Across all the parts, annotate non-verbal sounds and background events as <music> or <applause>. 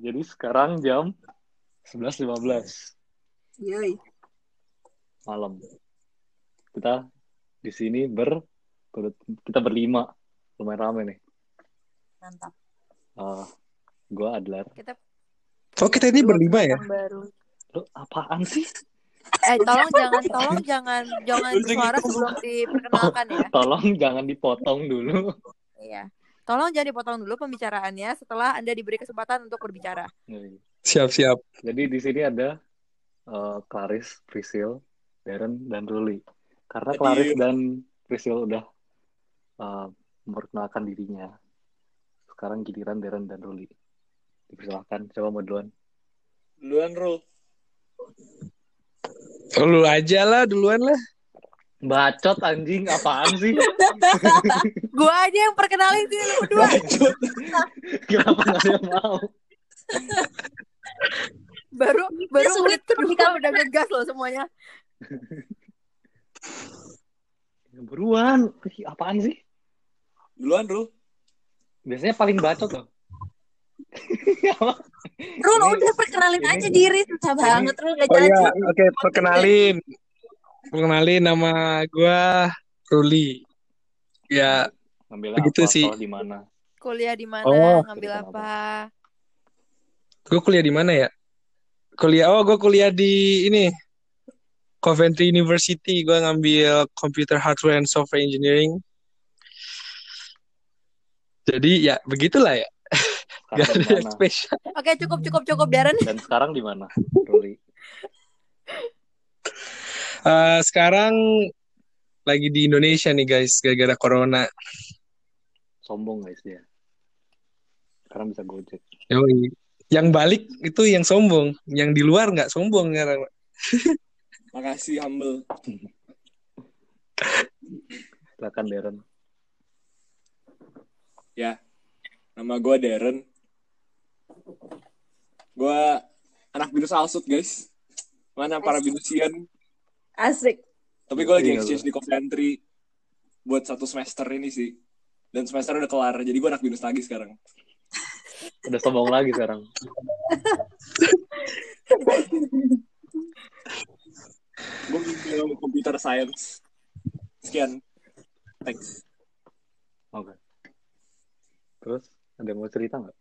Jadi sekarang jam 11.15 Yoi. malam. Kita di sini ber kita berlima. Lumayan rame nih. Mantap. Uh, gua Adler. Kita Oh kita ini berlima ya? baru. Lu apaan sih? Eh tolong jangan tolong jangan jangan suara sebelum diperkenalkan ya. Tolong jangan dipotong dulu. Iya. Tolong jangan dipotong dulu pembicaraannya setelah Anda diberi kesempatan untuk berbicara. Siap siap. Jadi di sini ada uh, Claris, Priscil, Darren, dan Ruli. Karena Hadir. Claris dan Priscil udah uh, memperkenalkan dirinya. Sekarang giliran Darren dan Ruli. Dipersilahkan, coba mau duluan. Duluan, Rul. Lu aja lah duluan lah. Bacot anjing, apaan sih? <laughs> Gua aja yang perkenalin sih lu berdua. Kenapa gak ada yang mau? Baru baru sulit kedua udah ngegas loh semuanya. <laughs> Buruan, apaan sih? Duluan, Rul. Biasanya paling bacot loh. Rul Ini- udah perkenalin ini- aja diri susah banget Rul gak Oh jadi. iya, oke perkenalin. Perkenalin nama gua Ruli. Ya, Ngambilnya Begitu apa? sih. Di mana? Kuliah di mana? Oh, ngambil apa? gue kuliah di mana ya? Kuliah, oh gue kuliah di ini Coventry University. Gue ngambil Computer Hardware and Software Engineering. Jadi ya begitulah ya. Gak ada yang spesial. Oke, cukup cukup cukup Darren. Dan sekarang di mana? Ruli. <laughs> Eh, sekarang lagi di Indonesia nih guys, gara-gara corona. Sombong guys dia. Sekarang bisa gojek. Yoi. Yang balik itu yang sombong, yang di luar nggak sombong sekarang. <laughs> Makasih, humble. Silakan Darren. Ya, nama gue Darren. Gue anak binus Alsut, guys. Mana para binusian. Asik. Tapi gue lagi Iya, exchange di Coventry buat satu semester ini sih. Dan semester udah kelar, jadi gue anak binus lagi sekarang. <laughs> Udah sombong lagi sekarang. Gue ngambil computer science. Sekian. Thanks. Oke. Terus ada yang mau cerita nggak?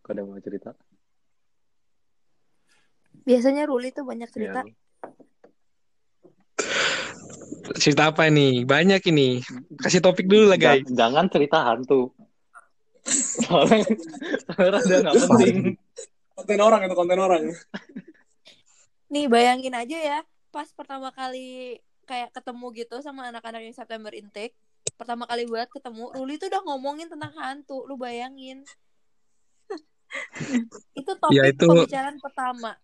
Kau ada yang mau cerita? Biasanya Ruli tuh banyak cerita. Iya. Cerita apa nih? Banyak ini. Kasih topik dulu lah guys. Jangan cerita hantu. Soalnya, soalnya udah nggak penting. Konten orang itu konten orang. Nih bayangin aja ya, pas pertama kali kayak ketemu gitu sama anak-anak yang September intake, pertama kali buat ketemu, Ruli tuh udah ngomongin tentang hantu, lu bayangin. itu topik Ya, itu- pembicaraan pertama.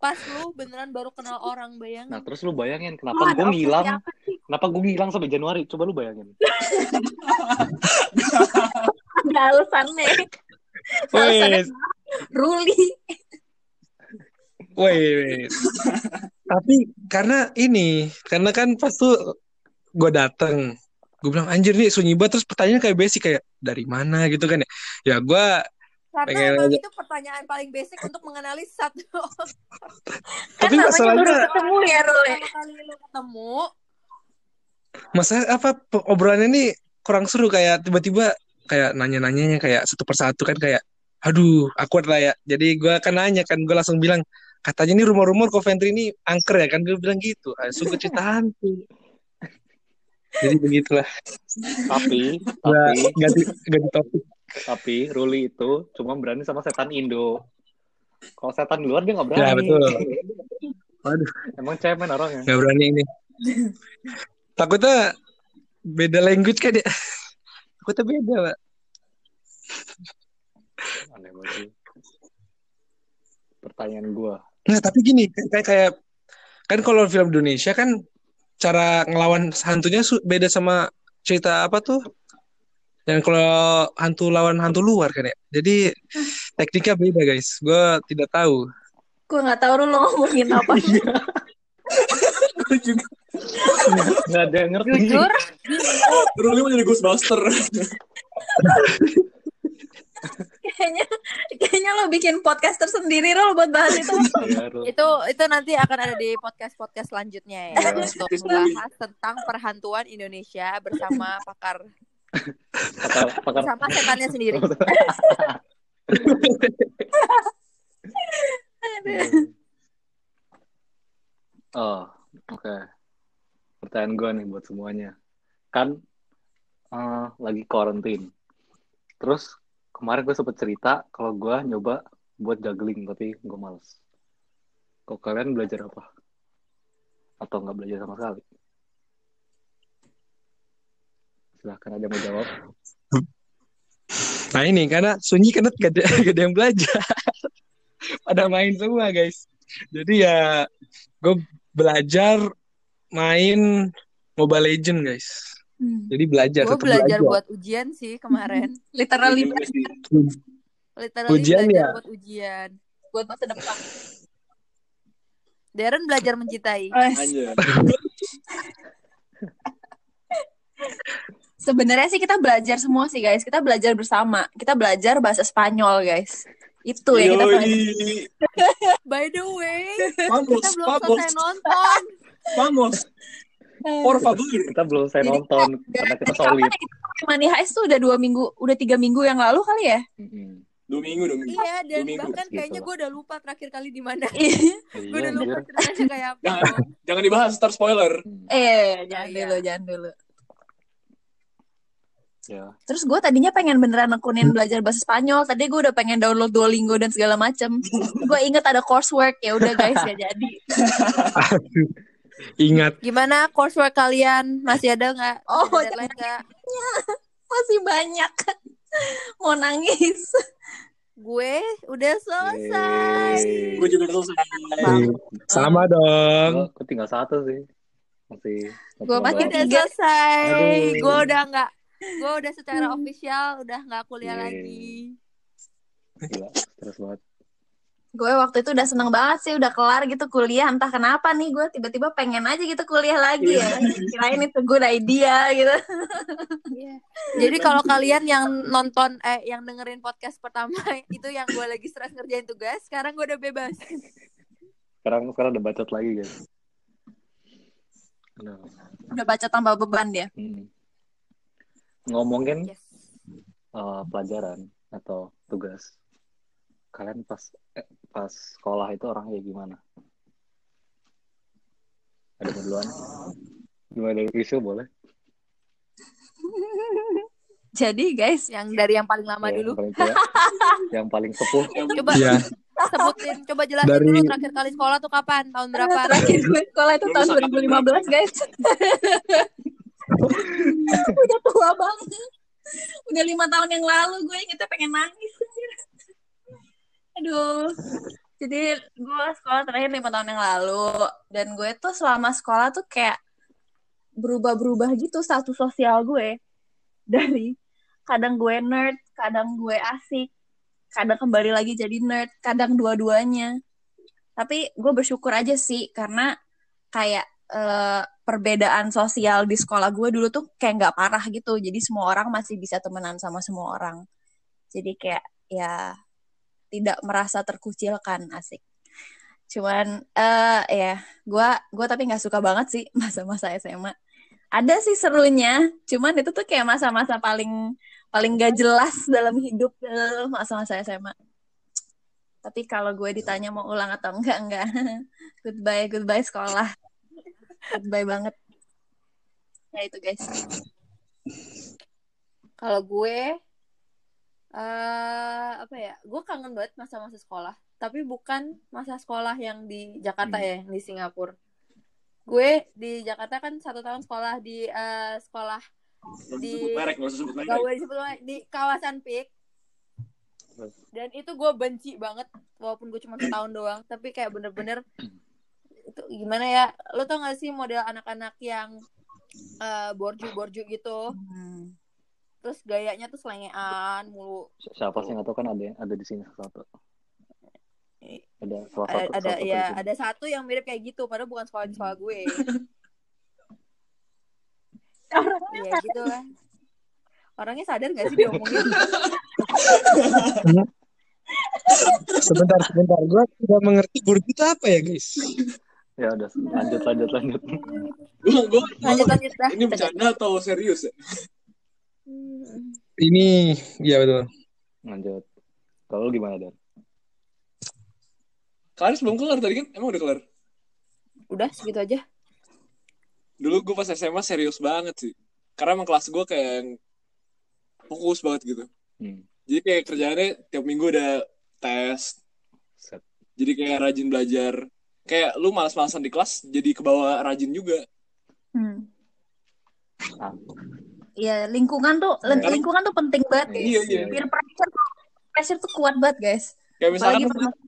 Pas lu beneran baru kenal orang, bayangin. Nah terus lu bayangin kenapa gue ngilang? Kenapa gue ngilang sampai Januari? Coba lu bayangin. Ada alasannya. Alasannya Wait, Ruli. wait. Tapi karena ini, karena kan pas tuh gue dateng, gue bilang anjir nih sunyi banget terus pertanyaan kayak basic kayak dari mana gitu kan ya. Ya gue Karena pengen emang aja. itu pertanyaan paling basic untuk mengenali satu. Kan Tapi namanya masalahnya- baru ketemu ya Rul. ya. pertama kali lu ketemu, masa apa obrolannya nih kurang seru kayak tiba-tiba kayak nanya-nanyanya kayak satu persatu kan kayak aduh awkward lah ya jadi gue kan nanya kan gue langsung bilang katanya nih rumor-rumor Coventry ini angker ya kan gue bilang gitu ah, sungguh cerita hantu jadi begitulah Tapi, tapi, ganti ganti topik tapi Ruli itu cuma berani sama setan Indo. Kalau setan luar dia nggak berani. ya betul waduh Emang cemen orangnya. nggak berani ini takutnya beda language kan ya takutnya beda pak Aneh banget. Pertanyaan gue. Nah, tapi gini, kayak kayak kan kalau film Indonesia kan cara ngelawan hantunya beda sama cerita apa tuh? Yang kalau hantu lawan hantu luar kan ya. Jadi <sighs> tekniknya beda, guys. Gue tidak tahu. Gue gak tahu lo ngomongin apa. <laughs> Gue juga. Nggak ada yang ngerti. jujur, Ruli mau jadi Ghostbuster. Kayaknya Makanya lo bikin podcast tersendiri lo buat bahas itu. Iya, Rul. Itu itu nanti akan ada di podcast-podcast selanjutnya ya Iya. <laughs> untuk membahas tentang perhantuan Indonesia bersama pakar pakar pakar bersama setannya sendiri. Oh, oke. Pertanyaan gue nih buat semuanya. Kan eh, lagi karantin. Terus kemarin gue sempet cerita kalau gue nyoba buat juggling tapi gue males. Kok kalian belajar apa? Atau nggak belajar sama sekali? Silahkan ada yang mau jawab. Nah ini karena sunyi karena gak ada, gak ada yang belajar. Pada main semua guys. Jadi ya gue belajar main Mobile Legend guys. Hmm. Jadi belajar. Gue belajar buat ujian sih kemarin. <laughs> Literally Iya juga sih. Literally Ujian belajar ya? buat ujian. buat masa depan. Darren belajar mencintai. Anjir. <laughs> Sebenarnya sih kita belajar semua sih guys. Kita belajar bersama. Kita belajar bahasa Spanyol guys. Itu ya kita. By the way, Vamos, kita belum vamos, selesai nonton. vamos. Por favor. Kita belum saya Jadi, nonton karena kita solid. ya kita Money Heist tuh udah dua minggu, udah tiga minggu yang lalu kali ya? Dua minggu, dua minggu. Iya, dan minggu. bahkan Gitu kayaknya gue udah lupa terakhir kali di mana. Iya. gue Iya, udah lupa anjir. ceritanya kayak apa. Jangan, jangan dibahas, ntar spoiler. Eh, jangan iya. dulu, jangan dulu. Ya. Terus gue tadinya pengen beneran nekunin belajar bahasa Spanyol. Tadi gue udah pengen download Duolingo dan segala macem. <laughs> gue inget ada coursework ya udah guys ya jadi. Ingat. Gimana coursework kalian? Masih ada nggak? Oh, deadline nggak? <laughs> Masih banyak. <laughs> Mau nangis. Gue udah selesai. Yeay. Gue juga selesai. Sama dong. Gue gue tinggal satu sih. Masih. Gua masih Gue udah Tiga. selesai. Gue udah nggak. Gue udah secara official udah nggak kuliah Yeay. lagi. Gila, stres banget. Gue waktu itu udah seneng banget sih udah kelar gitu kuliah. Entah kenapa nih gue tiba-tiba pengen aja gitu kuliah lagi ya. <laughs> Kirain itu good idea gitu. Jadi kalau kalian yang nonton eh yang dengerin podcast pertama <laughs> itu yang gue lagi stres ngerjain tugas, sekarang gue udah bebas. Sekarang sekarang udah bacot lagi guys. Udah baca tambah beban dia. Hmm. Ngomongin Yes. eh, pelajaran atau tugas. Kalian pas eh, pas sekolah itu orangnya gimana? Ada duluan? Gimana dari Risho boleh? <laughs> Jadi guys, Yang dari yang paling lama Ya, dulu. Yang paling tua, <laughs> yang paling sepuh. Coba Iya. sebutin, coba jelasin Dari- dulu terakhir kali sekolah tuh kapan? Tahun berapa? terakhir gue sekolah itu tahun 2015 guys. <laughs> Udah tua banget. Udah lima tahun yang lalu gue ingetnya pengen nangis. Aduh. Jadi gue sekolah terakhir lima tahun yang lalu dan gue tuh selama sekolah tuh kayak berubah-berubah gitu status sosial gue dari kadang gue nerd, kadang gue asik, kadang kembali lagi jadi nerd, kadang dua-duanya. Tapi gue bersyukur aja sih karena kayak eh, perbedaan sosial di sekolah gue dulu tuh kayak nggak parah gitu. Jadi semua orang masih bisa temenan sama semua orang. Jadi kayak ya tidak merasa terkucilkan asik. Cuman eh ya gue gua tapi nggak suka banget sih <laughs> masa-masa SMA. Ada sih serunya, cuman itu tuh kayak masa-masa paling paling gak jelas dalam hidup eh, masa-masa SMA. Tapi kalau gue ditanya mau ulang atau enggak, enggak. <laughs> goodbye, goodbye sekolah. Goodbye banget. Ya itu guys. Kalau gue eh apa ya? Gue kangen banget masa-masa sekolah, tapi bukan masa sekolah yang di Jakarta Hmm. ya, yang di Singapura. Gue di Jakarta kan satu tahun sekolah di eh, sekolah Di- sebut merek, sebut merek. di kawasan Pik. Dan itu gue benci banget, walaupun gue cuma setahun doang, tapi kayak bener-bener itu gimana ya? Lo tau gak sih model anak-anak yang eh, borju-borju gitu, Hmm. terus gayanya tuh selengean mulu. Si- Siapa sih nggak tahu kan ada ada di sini satu. Ada salah ada satu. ada satu ya ada satu yang mirip kayak gitu padahal bukan sekolah di sekolah gue <laughs> ya gitu lah orangnya sadar gak sih <laughs> diomongin Sebentar, sebentar. Gue tidak mengerti guru itu apa ya, guys? <laughs> Ya udah lanjut lanjut lanjut. Gue gue Lanjut lanjut dah. ini bercanda atau serius ya? Ini, ya betul. Lanjut. Kalau gimana, Dan? Kalian sebelum kelar tadi kan? Emang udah kelar? Udah segitu aja. Dulu gue pas SMA serius banget sih. Karena emang kelas gue kayak yang fokus banget gitu. Hmm. Jadi kayak kerjaannya tiap minggu ada tes. Set. Jadi kayak rajin belajar. Kayak lu malas-malasan di kelas jadi kebawa rajin juga. Hmm. Ah, Iya, lingkungan tuh Karena- lingkungan tuh penting banget, guys. Iya, iya. Peer pressure pressure tuh kuat banget, guys. Kayak misalkan Apalagi lu-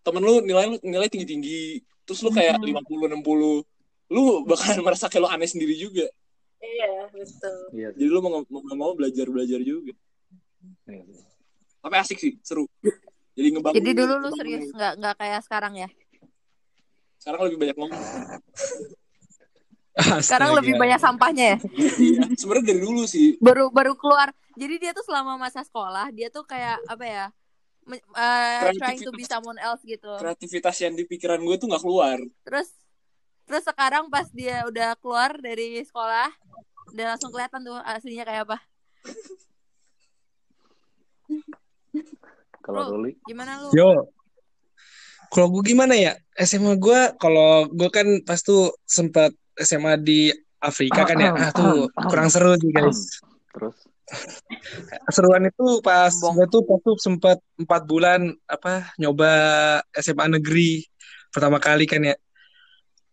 temen lu nilai lu nilai tinggi-tinggi. Terus lu kayak Mhm. 50-60. Lu bakalan <laughs> merasa kayak lu aneh sendiri juga. Iya, betul. iya. Jadi lu mau mau, nggak mau belajar-belajar juga. Iya sih. Tapi asik sih, seru. Jadi ngebangun. Jadi dulu lu serius nggak nggak kayak sekarang ya? Sekarang lebih banyak ngomong. <laughs> Sekarang lebih banyak sampahnya ya. Iya, Sebenarnya dari dulu sih. Baru baru keluar. Jadi dia tuh selama masa sekolah dia tuh kayak apa ya? eh, trying to be someone else gitu. Kreativitas yang di pikiran gue tuh nggak keluar. Terus terus sekarang pas dia udah keluar dari sekolah udah langsung kelihatan tuh aslinya kayak apa. Kalau Lu- Ruli, Gimana lu? Yo. Kalau gue gimana ya? SMA gue, kalau gue kan pas tuh sempat SMA di Afrika kan ya. Ah tuh kurang seru sih guys. terus <laughs> Keseruan itu pas gue tuh pas tuh sempat empat bulan apa nyoba SMA negeri pertama kali kan ya.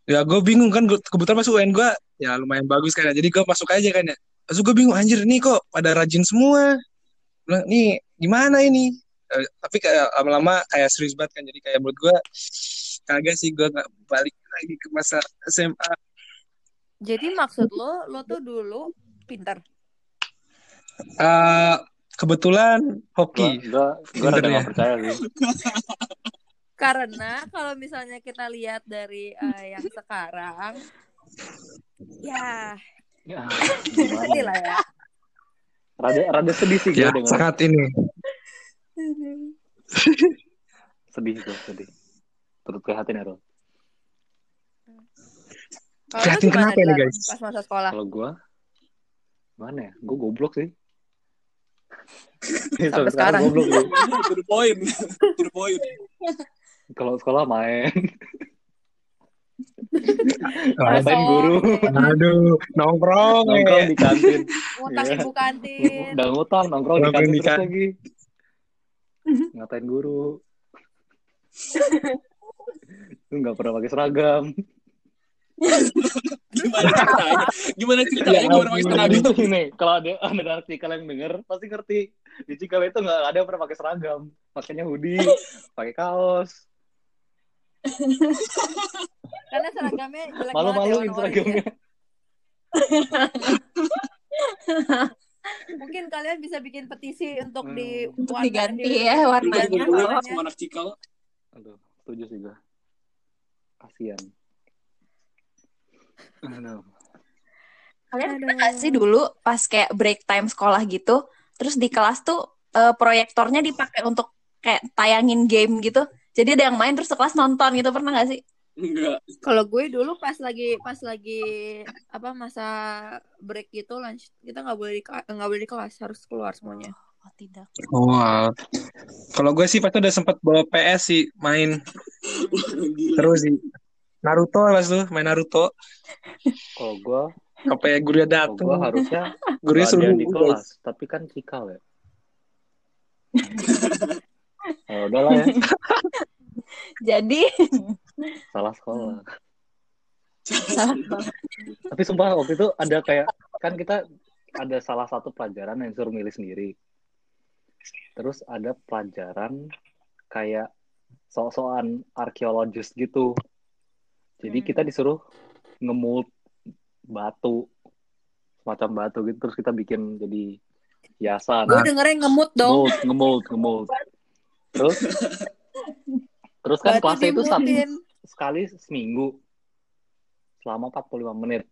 Ya gue bingung kan, gua- kebetulan masuk UN gue ya lumayan bagus kan ya. Jadi gue masuk aja kan ya. Terus gue bingung anjir nih kok pada rajin semua. Nih gimana ini? Eh, tapi kayak lama-lama kayak serius banget kan. Jadi kayak menurut gue kagak sih gue nggak balik lagi ke masa SMA. Jadi maksud lo lo tuh dulu pinter. Eh, kebetulan hoki. Pinter ya. nggak percaya sih. <laughs> Karena kalau misalnya kita lihat dari eh, yang sekarang ya Ya, sedih lah ya. Rada rada sedih sih Ya gue denger. sangat ini. <laughs> Sedih gue, sedih. Turut prihatin ya, lu Prihatin kenapa nih, Dilan, guys? Pas masa sekolah. Kalau gue, mana ya? Gue goblok sih. Sampai sekarang. goblok sih. <laughs> to the point. to the point. Kalau sekolah main, <laughs> ngapain guru, Aduh, nongkrong. nongkrong ya. di kantin. Ngutang Iya. ibu kantin. Udah ngutang, nongkrong di Nongkrong kantin di terus kan- lagi. Ngatain guru. Lu nggak pernah pakai seragam. <laughs> Gimana ceritanya? Gimana ceritanya? Ya Gue orang pakai seragam. Itu ini, kalau ada ada anak Cikal yang denger, pasti ngerti. Di Cikal itu nggak ada yang pernah pakai seragam. Pakainya hoodie, pakai kaos. Karena seragamnya jelek banget ya, Malu-maluin warna-warni seragamnya. <laughs> kalian bisa bikin petisi untuk Hmm. di Untuk warna- diganti di- ya warnanya. Warnanya. sama anak cikal. Aduh, setuju sih gue. Kasian. Aduh. Kalian Aduh. pernah nggak sih dulu pas kayak break time sekolah gitu, terus di kelas tuh eh, proyektornya dipakai untuk kayak tayangin game gitu. Jadi ada yang main terus kelas nonton gitu pernah nggak sih? Enggak. Kalau gue dulu pas lagi pas lagi apa masa break gitu lunch kita nggak boleh di nggak boleh di kelas harus keluar semuanya. Oh tidak. Wow. Kalau gue sih pas itu udah sempat bawa PS sih main terus sih. Naruto pas tuh main Naruto. Kalau gue, Sampai gurunya kalau gue datang. harusnya Gurunya suruh di kelas, tapi kan Cikal ya. <laughs> ya udahlah ya, <laughs> Jadi salah <laughs> sekolah. Tapi sumpah waktu itu ada kayak kan kita ada salah satu pelajaran yang suruh milih sendiri. Terus ada pelajaran kayak sok-sokan arkeologis gitu. Jadi Hmm. kita disuruh ngemult batu, semacam batu gitu. Terus kita bikin jadi hiasan. Gue dengerin ngemut dong. Ngemult, ngemult, ngemult. <laughs> Terus, terus kan kelasnya itu satu. Sekali seminggu selama 45 menit.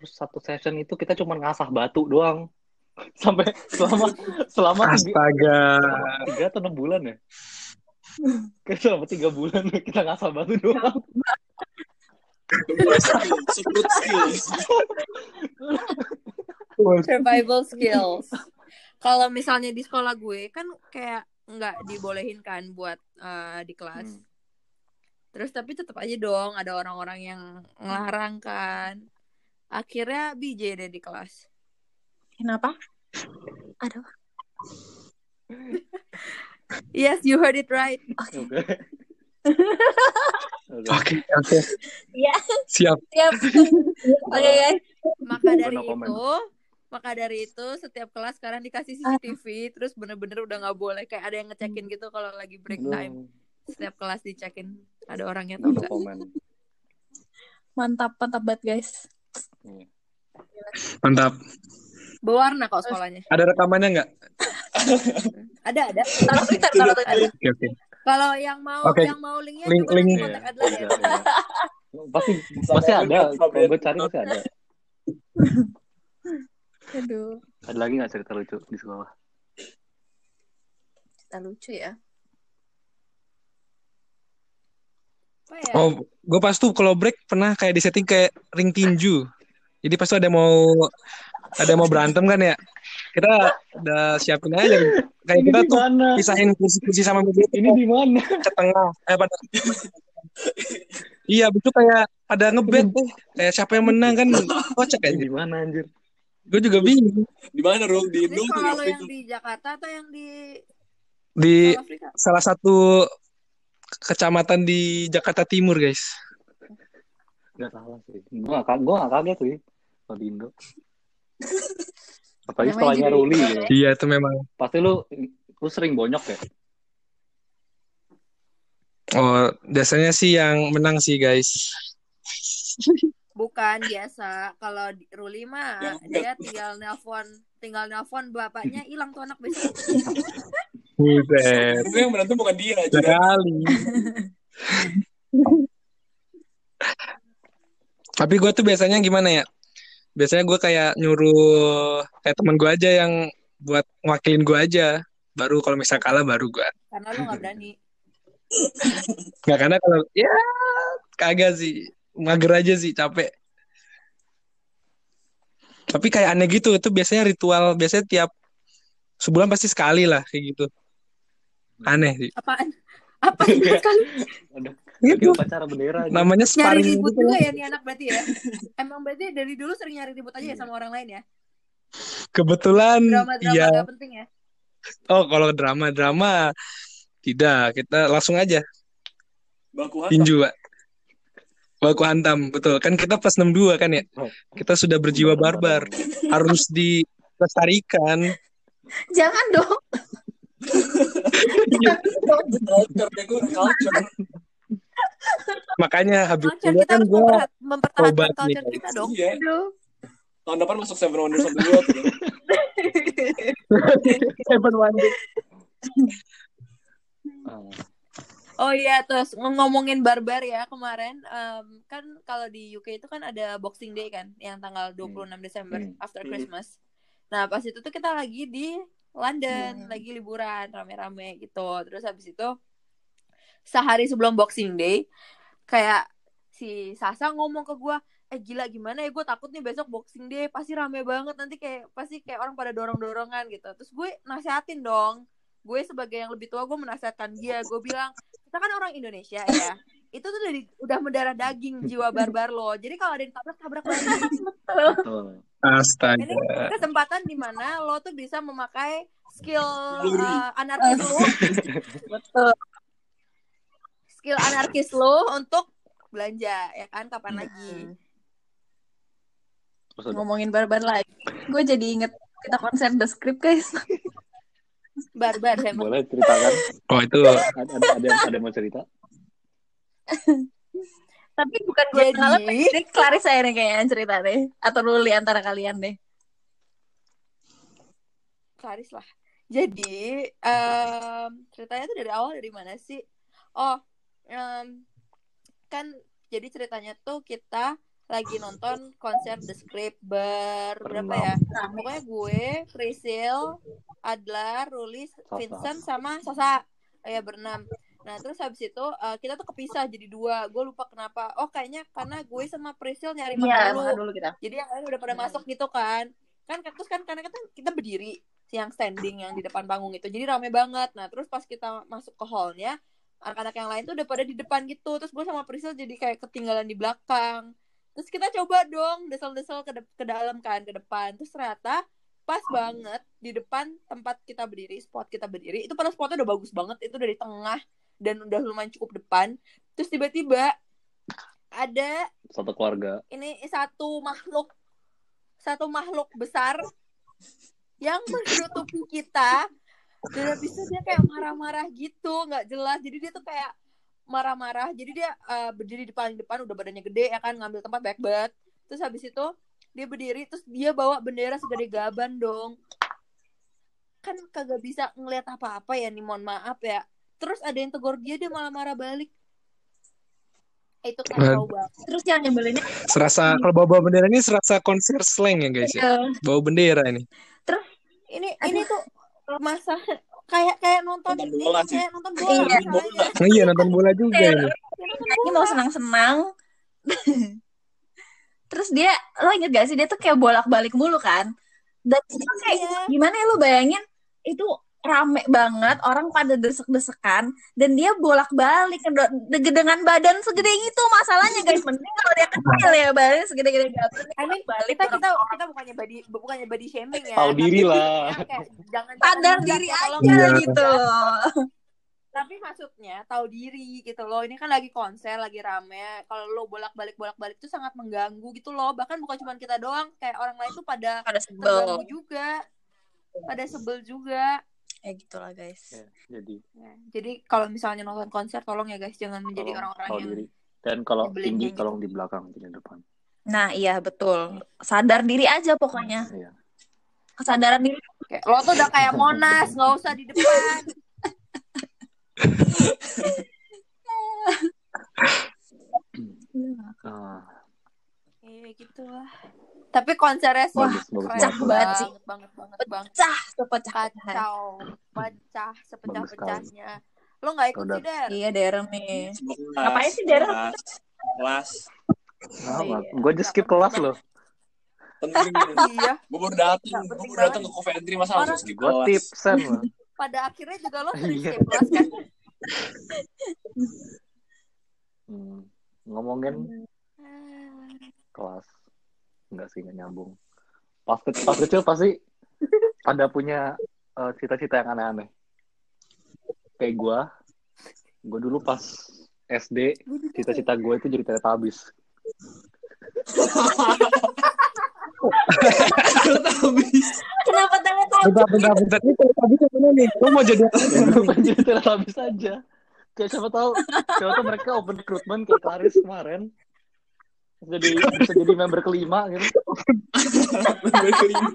Terus satu session itu kita cuma ngasah batu doang. <laughs> Sampai selama selama tiga, Astaga. tiga atau enam bulan ya. Kayak selama tiga bulan <laughs> kita ngasal batu doang. Secret skills. survival skills. Kalau misalnya di sekolah gue kan kayak nggak dibolehin kan buat eh, di kelas. Hmm. Terus tapi tetap aja dong ada orang-orang yang ngelarang kan. Akhirnya BJ deh di kelas. Kenapa? Aduh. <laughs> Yes, you heard it right. Oke. Oke. <laughs> Oke, oke. Iya. Siap. Siap. <laughs> Oke guys. Maka dari No itu, maka dari itu setiap kelas sekarang dikasih CCTV, terus bener-bener udah nggak boleh kayak ada yang ngecekin gitu kalau lagi break time. Setiap kelas dicekin ada orangnya atau enggak. Mantap, mantap banget guys. Iya. Mantap. Berwarna kok sekolahnya. Ada rekamannya nggak? Ada ada. Taruh Twitter, taruh Twitter. Kalau yang mau Oke. yang mau linknya Link- link- Adlan ya. Iya, iya. Pasti pasti ada. Kalau gue cari pasti ada. <laughs> Aduh. Ada lagi nggak cerita lucu di sekolah? Kita lucu ya. Apa ya? Oh, gue pas tuh kalau break pernah kayak di setting kayak ring tinju. Jadi pas tuh ada mau ada mau berantem kan ya. Kita udah siapin aja. Kayak kita Ini tuh mana? pisahin kursi-kursi sama meja Ini di mana? ke tengah. Eh, pada... iya, betul kayak ada ngebet eh. Kayak siapa yang menang kan kocak aja. di mana anjir? Gue juga bingung. Di mana, Rul? Di Indo lo yang di Jakarta atau yang di Di Afrika? salah satu kecamatan di Jakarta Timur, guys. Gak salah sih. Gue gak, gue gak kaget sih. Kalau di Indo. Apalagi Namanya sekolahnya Ruli. Gitu. Iya, itu memang. Pasti lu lu sering bonyok ya? Oh, biasanya sih yang menang sih, guys. Bukan biasa. Kalau Ruli mah Ya, dia tinggal nelpon, tinggal nelpon bapaknya hilang tuh anak besok. <laughs> Buset. Itu yang berantem bukan dia aja. Sekali. Tapi gue tuh biasanya gimana ya? Biasanya gue kayak nyuruh kayak temen gue aja yang buat ngwakilin gue aja. Baru kalau misal kalah baru gue. Karena lo nggak berani. Nggak karena kalau ya kagak sih. Mager aja sih capek. Tapi kayak aneh gitu. Itu biasanya ritual. Biasanya tiap sebulan pasti sekali lah kayak gitu. Aneh sih. Apaan? Apa sih <laughs> sekali? Ada Gitu. kayak upacara bendera aja. Namanya Nyari sparring ribut gitu. juga ya nih anak berarti ya? Emang berarti dari dulu sering nyari ribut aja ya sama orang lain ya? Kebetulan Drama-drama iya. gak penting ya? Oh, kalau drama-drama tidak, kita langsung aja Baku hantam. tinju, Pak. Baku hantam, betul. Kan kita plus 62 kan ya. Kita sudah berjiwa barbar, harus dilestarikan. <laughs> Jangan dong. <laughs> Makanya habis Culture kita kan gue memperhat- mempertahankan culture kita dong. Iya. Tahun depan masuk Seven Wonders of the World. <laughs> Seven. Ah, Oh iya, terus ng- ngomongin barbar ya kemarin, em, kan kalau di UK itu kan ada Boxing Day kan, yang tanggal 26 Desember Hmm. after Hmm. Christmas. Nah pas itu tuh kita lagi di London, Hmm. lagi liburan rame-rame gitu. Terus habis itu sehari sebelum Boxing Day, kayak si Sasa ngomong ke gua, eh gila gimana ya gue takut nih besok Boxing Day pasti rame banget nanti kayak pasti kayak orang pada dorong-dorongan gitu. Terus gue nasihatin dong, gue sebagai yang lebih tua gue menasihatkan dia, gue bilang kita kan orang Indonesia ya, itu tuh udah, di- udah mendarah daging jiwa <laughs> barbar lo. Jadi kalau ada yang tabrak tabrak lagi. <laughs> betul. Ini Astaga. kesempatan di mana lo tuh bisa memakai skill uh, anarkis lo, <laughs> Betul. skill anarkis lo untuk belanja ya kan kapan Hmm. lagi. Ngomongin barbar lagi. Gue jadi inget kita konser The Script guys. Barbar emang. Boleh ceritakan? Oh itu Ada, ada, ada, yang- ada yang mau cerita? <laughs> Tapi bukan gue Jadi- ngalamin. Ini Claris saya nih kayaknya cerita deh. Atau Luli antara kalian deh. Klaris lah. Jadi em, ceritanya tuh dari awal dari mana sih? Oh, em, kan jadi ceritanya tuh kita lagi nonton konser The Script ber berapa ya? Pokoknya gue, Prisil, Adlar, Rulis. Vincent sama Sasa. Ya berenam. Nah terus habis itu eh, kita tuh kepisah jadi dua. Gue lupa kenapa. Oh kayaknya karena gue sama Priscil nyari makan Iya, dulu. makan dulu kita. Jadi yang lain udah pada masuk gitu kan. Kan terus kan karena kita kita berdiri yang standing yang di depan panggung itu. Jadi rame banget. Nah, terus pas kita masuk ke hallnya, anak-anak yang lain tuh udah pada di depan gitu. Terus gue sama Priscil jadi kayak ketinggalan di belakang. Terus kita coba dong desel-desel ke, de- ke dalam kan, ke depan. Terus ternyata pas banget di depan tempat kita berdiri, spot kita berdiri, itu pada spotnya udah bagus banget. Itu dari tengah dan udah lumayan cukup depan. Terus tiba-tiba ada Satu keluarga. ini satu makhluk satu makhluk besar yang menutupi kita. Dan habis itu dia kayak marah-marah gitu nggak jelas. Jadi dia tuh kayak marah-marah. Jadi dia eh, berdiri di paling depan udah badannya gede ya kan ngambil tempat back banget. Terus habis itu dia berdiri terus dia bawa bendera segede gaban dong. Kan kagak bisa ngeliat apa-apa ya nih mohon maaf ya terus ada yang tegur dia dia malah marah balik itu kacau banget Terus yang nyebelinnya Serasa kalau bawa bendera ini serasa konser slang ya guys ya. Bawa bendera ini. ini ini tuh masa kayak kayak nonton Nonton bola sih. kayak nonton bola Iya. Nah, iya nonton bola juga ini. Bola. mau senang-senang. Terus dia, lo inget gak sih dia tuh kayak bolak-balik mulu kan? Dan itu kayak Iya. gimana ya lo bayangin itu rame banget orang pada desek-desekan dan dia bolak-balik dengan badan segede itu masalahnya guys mending kalau dia kecil ya badannya segede-gede gaban I mean, balik kita kita kita bukannya body bukannya body shaming ya. Tahu diri lah. kayak <laughs> jangan sadar diri aja Iya. gitu Tapi maksudnya tahu diri gitu loh. Ini kan lagi konser, lagi rame. Kalau lo bolak-balik bolak-balik itu sangat mengganggu gitu loh. Bahkan bukan cuma kita doang, kayak orang lain tuh pada pada terganggu sebel juga. Pada sebel juga. Ya gitulah guys Ya, jadi Ya, jadi kalau misalnya nonton konser tolong ya guys jangan menjadi orang-orang yang diri. Dan kalau tinggi kayak tolong di belakang, tidak di depan. nah iya betul sadar diri aja pokoknya Iya. kesadaran diri Kayak, lo tuh udah kayak Monas, nggak usah di depan. <laughs> Ah, Iya gitu lah. Tapi konsernya sih bagus keren banget. banget, sih. banget, banget, banget. pecah sepecah Kacau, pecah, sepecah-pecahnya. Lo nggak ikut sih, Der? iya Darren nih Ngapain sih, Dara? Kelas. Nah, iya. gue just skip kelas loh. Penting. iya. gue baru datang, gue baru datang ke Coventry masa langsung skip Gue kelas. tipsen loh. <laughs> Pada akhirnya juga lo sering Iya. skip kelas kan? Hmm. Ngomongin Ah, kelas nggak sih nggak nyambung pas kecil, pas kecil pasti pada punya eh, cita-cita yang aneh-aneh kayak gue gue dulu pas SD cita-cita gue itu jadi teletabis Habis. kenapa tanya Bentar, bentar, bentar. Ini kalau tadi ke mana nih? Lo mau jadi apa? jadi teletabis aja kayak siapa tahu siapa tahu mereka open recruitment kayak Karis kemarin jadi bisa jadi member kelima gitu Member kelima.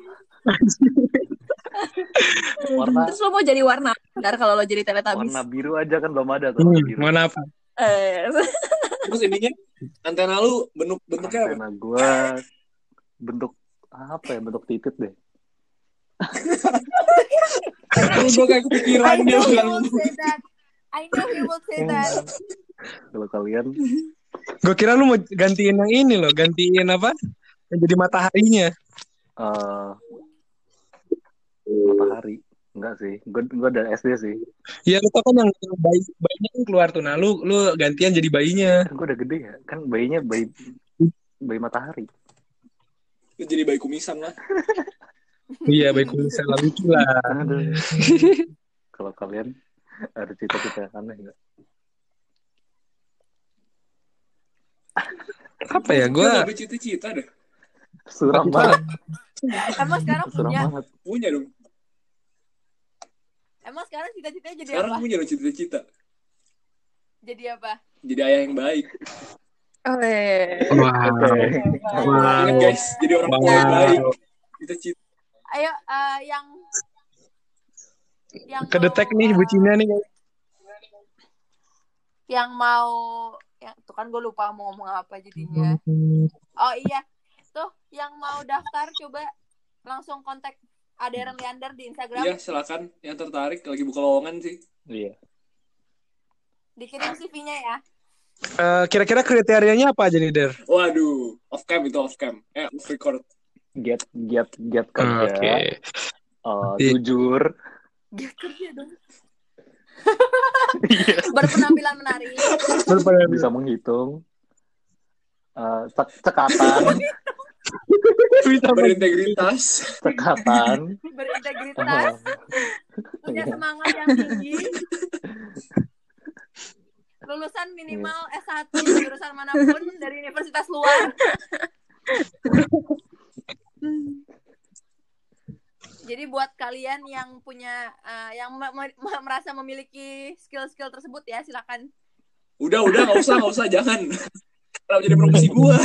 warna terus lo mau jadi warna ntar kalau lo jadi teletabis warna biru aja kan belum ada tuh Hmm, warna biru mana apa? eh Terus ininya antena lu bentuk bentuknya apa? antena gue bentuk apa ya bentuk titit deh gue kayak kepikiran dia. I know he will say that. kalau kalian <laughs> Gue kira lu mau gantiin yang ini loh, gantiin apa? Yang jadi mataharinya. eh matahari enggak sih gue gue dari SD sih Iya, lu tau kan yang bayi bayinya kan keluar tuh. Nah, lu lu gantian jadi bayinya. kan gue udah gede ya kan bayinya bayi bayi matahari Lu jadi bayi kumisan lah. <laughs> Iya, bayi kumisan lah lucu lah. Aduh. <laughs> kalau kalian ada cita-cita yang aneh nggak Apa ya? Gue Gue gak bercita-cita deh. suram banget Emang sekarang suram punya? banget Punya dong. Emang sekarang cita-citanya jadi Sekarang apa? punya dong cita-cita. Jadi apa? Jadi ayah yang baik. oh, iya. Wow. Wow. Ingat guys, jadi orang tua yang baik. Cita-cita. Ayo eh, yang yang Kedetek mau, nih eh, bucinnya nih. yang mau yang tuh kan gue lupa mau ngomong apa jadinya. Oh iya, tuh yang mau daftar coba langsung kontak Aderen Leander di Instagram. Iya, silakan yang tertarik lagi buka lowongan sih. iya Dikirim CV-nya ya. Eh, kira-kira kriterianya apa aja nih, Der? Waduh, off cam itu off cam. Eh, off record. Get get get Oke. kerja. Eh, Iya. jujur. Dia kerja dong. Iya. Berpenampilan menarik. Berapa- Bisa menghitung. Eh, cek- cekatan, Bisa Berintegritas. cekatan. Berintegritas. Punya Iya. semangat yang tinggi. Lulusan minimal S1 jurusan mana pun dari universitas luar. <laughs> Jadi buat kalian yang punya eh, yang me- me- merasa memiliki skill-skill tersebut ya silakan. Udah, udah, nggak usah, nggak usah, jangan. Kalau jadi profesi gua.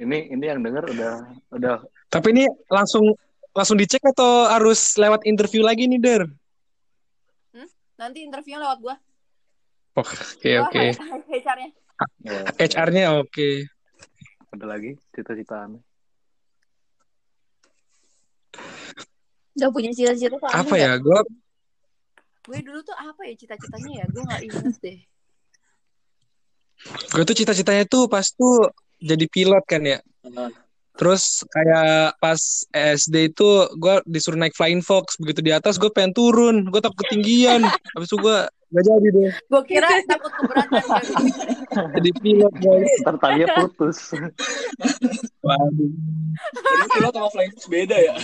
Ini ini yang denger udah udah Tapi ini langsung langsung dicek atau harus lewat interview lagi nih, Der? Nanti interviewnya lewat gua. Oke, oke. HR-nya. ya, HR-nya oke. ada lagi cita-cita Gak punya cita-cita Apa ya? Gue Gue dulu tuh apa ya cita-citanya ya? Gue gak inget deh. gue tuh cita-citanya tuh pas tuh jadi pilot kan ya. Terus kayak pas SD itu gue disuruh naik Flying Fox. Begitu di atas gue pengen turun. Gue takut ketinggian. Habis itu gue gak jadi deh. Gue kira takut keberatan. Jadi pilot guys. Ntar talinya putus. Waduh. Jadi pilot sama flying fox beda ya.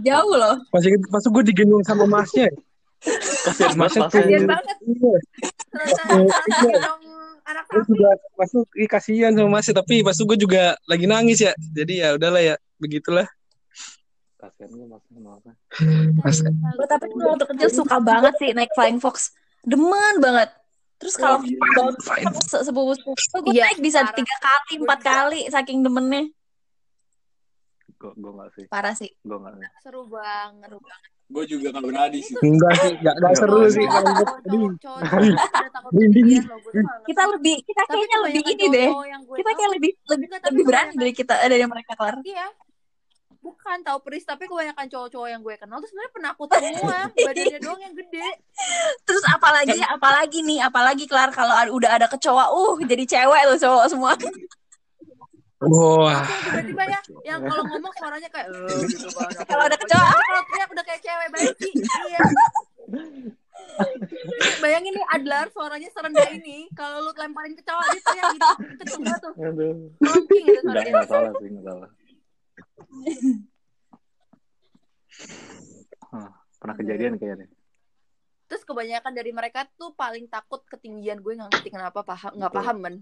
Jauh loh. Pas, pas gue digendong sama masnya. Kasian Masnya. Kasian tuh. banget. Iya. Anak Gue juga ih, kasihan sama masnya. Tapi pas gue juga lagi nangis ya. Jadi ya udahlah ya. Begitulah. Kasian gue masnya masnya. Mas, Gue tapi dulu waktu kecil suka banget sih naik Flying Fox. Demen banget. Terus kalau Oh, iya. sepupu-sepupu gue Iya, naik bisa tiga kali, empat kali saking demennya. Gue gue nggak sih. Parah sih. Gue nggak. nih. Seru banget. Gue juga nggak berani sih. Enggak sih, enggak, enggak seru sih. <laughs> Loh, Kita lebih, kita Tapi kayaknya lebih ini deh. Kita kayak lebih lebih lebih berani dari kita dari mereka kelar. Iya. Bukan tahu peris tapi kebanyakan cowok-cowok yang gue kenal tuh sebenarnya penakut semua. Badannya doang yang gede. Terus apalagi apalagi nih, apalagi kelar kalau ada- udah ada kecoa, uh jadi cewek tuh cowok semua. Wah, tiba-tiba ya yang kalau ngomong suaranya kayak eh gitu banget. Kalau ada kecoa, Tapi kalau teriak udah kayak cewek banget sih. Iya. Bayangin nih Adlar suaranya serendah ini kalau lu lemparin kecoa dia teriak gitu banget tuh. Aduh. Melengking gitu suaranya. salah sih nggak salah. Hah, pernah kejadian kayaknya. Terus kebanyakan dari mereka tuh paling takut ketinggian. Gue nggak ngerti kenapa paham nggak paham men.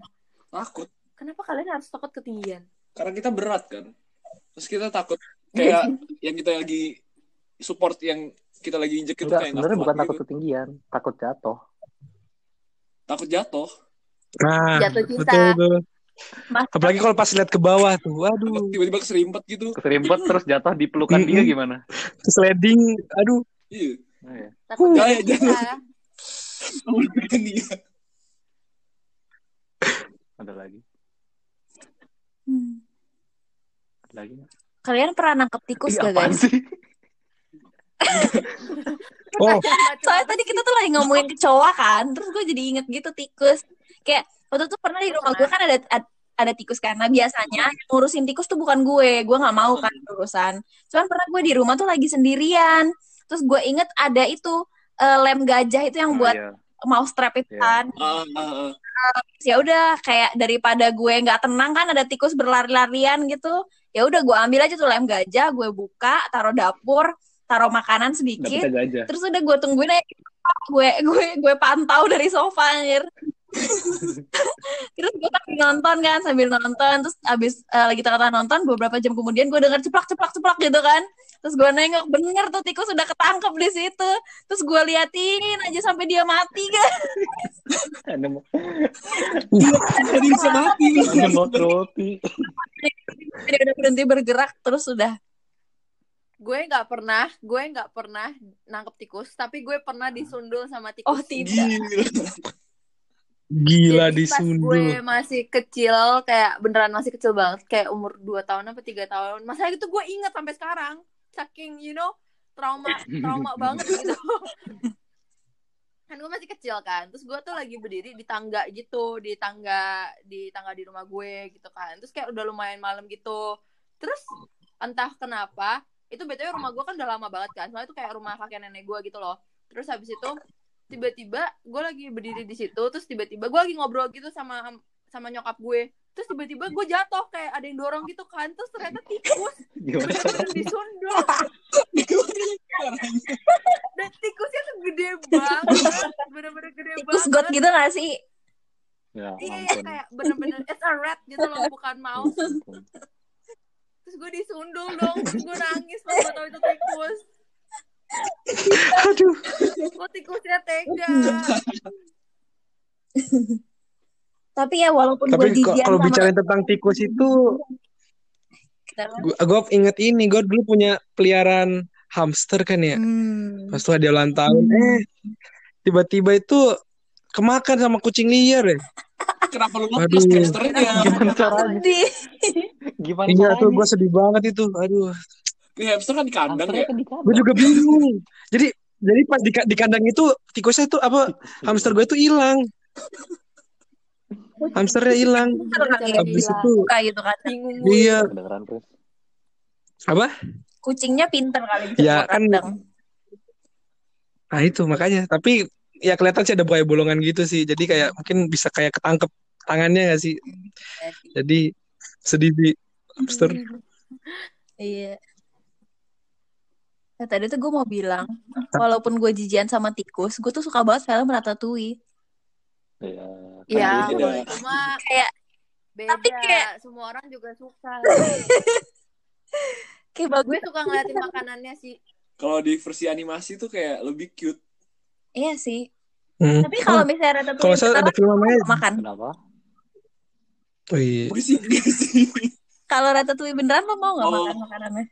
Takut. Kenapa kalian harus takut ketinggian? Karena kita berat kan. Terus kita takut kayak yang kita lagi support yang kita lagi injek itu Enggak, kayak sebenarnya bukan takut gitu. ketinggian, takut jatuh. Takut jatuh. nah, Jatuh cinta. betul tuh. Mas, Apalagi kalau pas lihat ke bawah tuh, Takut waduh, tiba-tiba keserimpet gitu. Keserimpet terus jatuh di pelukan dia gimana? sliding, aduh, Iya. Nah, ya. <laughs> Takut Uh, jatuh cinta. Ada lagi? Hmm. Lagi? nggak? Kalian pernah nangkep tikus Ih, gak guys? sih? oh, Soalnya tadi kita tuh lagi ngomongin kecoa kan, terus gue jadi inget gitu tikus. Kayak waktu itu pernah di rumah gue kan ada ad- ada tikus karena biasanya ngurusin tikus tuh bukan gue, gue nggak mau kan urusan. Cuman pernah gue di rumah tuh lagi sendirian, terus gue inget ada itu eh, lem gajah itu yang Oh, buat iya. mouse trap itu Iya. kan. Ah. ya udah kayak daripada gue nggak tenang kan ada tikus berlari-larian gitu ya udah gue ambil aja tuh lem gajah gue buka taruh dapur taruh makanan sedikit terus udah gue tungguin aja gue gue gue pantau dari sofa anjir <laughs> terus gue sambil nonton kan sambil nonton terus abis eh, lagi tengah-tengah nonton beberapa jam kemudian gue dengar ceplak ceplak ceplak gitu kan terus gue nengok bener tuh tikus udah ketangkep di situ terus gue liatin aja sampai dia mati kan mau Jadi bisa mati. dia udah berhenti bergerak terus udah Gue nggak pernah, gue nggak pernah nangkep tikus, tapi gue pernah disundul sama tikus. oh tidak Gila. gila Jadi pas gue disundul. masih kecil, kayak beneran masih kecil banget, kayak umur 2 tahun apa tiga tahun. Masa itu gue inget sampai sekarang, saking you know trauma <laughs> trauma banget gitu. <laughs> kan gue masih kecil kan terus gue tuh lagi berdiri di tangga gitu di tangga di tangga di rumah gue gitu kan. Terus kayak udah lumayan malam gitu. Terus entah kenapa itu btw rumah gue kan udah lama banget kan soalnya itu kayak rumah kakek nenek gue gitu loh. Terus habis itu tiba-tiba gue lagi berdiri di situ terus tiba-tiba gue lagi ngobrol gitu sama sama nyokap gue terus tiba-tiba gue jatuh kayak ada yang dorong gitu kan. Terus ternyata tikus. <laughs> Bener-bener disundul. <laughs> Dan tikusnya tuh gede banget. Bener-bener gede Tikus banget. got gitu gak sih? Ya, iya ampun. kayak bener-bener it's a rat gitu loh bukan mouse. Ampun. terus gue disundul dong terus gue nangis pas gue tau itu tikus. Aduh. kok tikusnya tega <laughs> Tapi ya walaupun gue Tapi jijian kalau sama bicarain tentang tikus itu, gue gue inget ini, gue dulu punya peliharaan hamster kan ya. Hmm. Pas tuh ada ulang tahun, eh tiba-tiba itu kemakan sama kucing liar ya. Kenapa lu lepas hamsternya? Gimana caranya? Gimana Iya tuh gue sedih banget itu. Aduh, Ini hamster kan di kandang ya? kan di kandang. gue juga bingung. Jadi jadi pas di, di kandang itu tikusnya tuh apa hamster gue itu hilang. Hamsternya hilang. Habis itu gitu kan. iya Kedengeran apa? Kucingnya pinter kali Ya, kan-. Nah itu makanya. Tapi ya kelihatan sih ada buaya bolongan gitu sih. Jadi kayak mungkin bisa kayak ketangkep tangannya gak sih? Jadi sedih di hamster. Iya. Nah, tadi tuh gue mau bilang, walaupun gue jijian sama tikus, gue tuh suka banget film Ratatouille. Iya. ya Kan beda. cuma Kayak beda Tapi kayak- semua orang juga suka <laughs> kayak bagus. gue suka ngeliatin makanannya sih Kalau di versi animasi tuh kayak lebih cute. Iya sih. Hmm. Tapi kalau Oh, misalnya kalau Ratatouille saya ada film namanya. makan. Kenapa? Oh, iya. <laughs> Kalau Ratatouille beneran lo mau nggak Kalau- makan makanannya?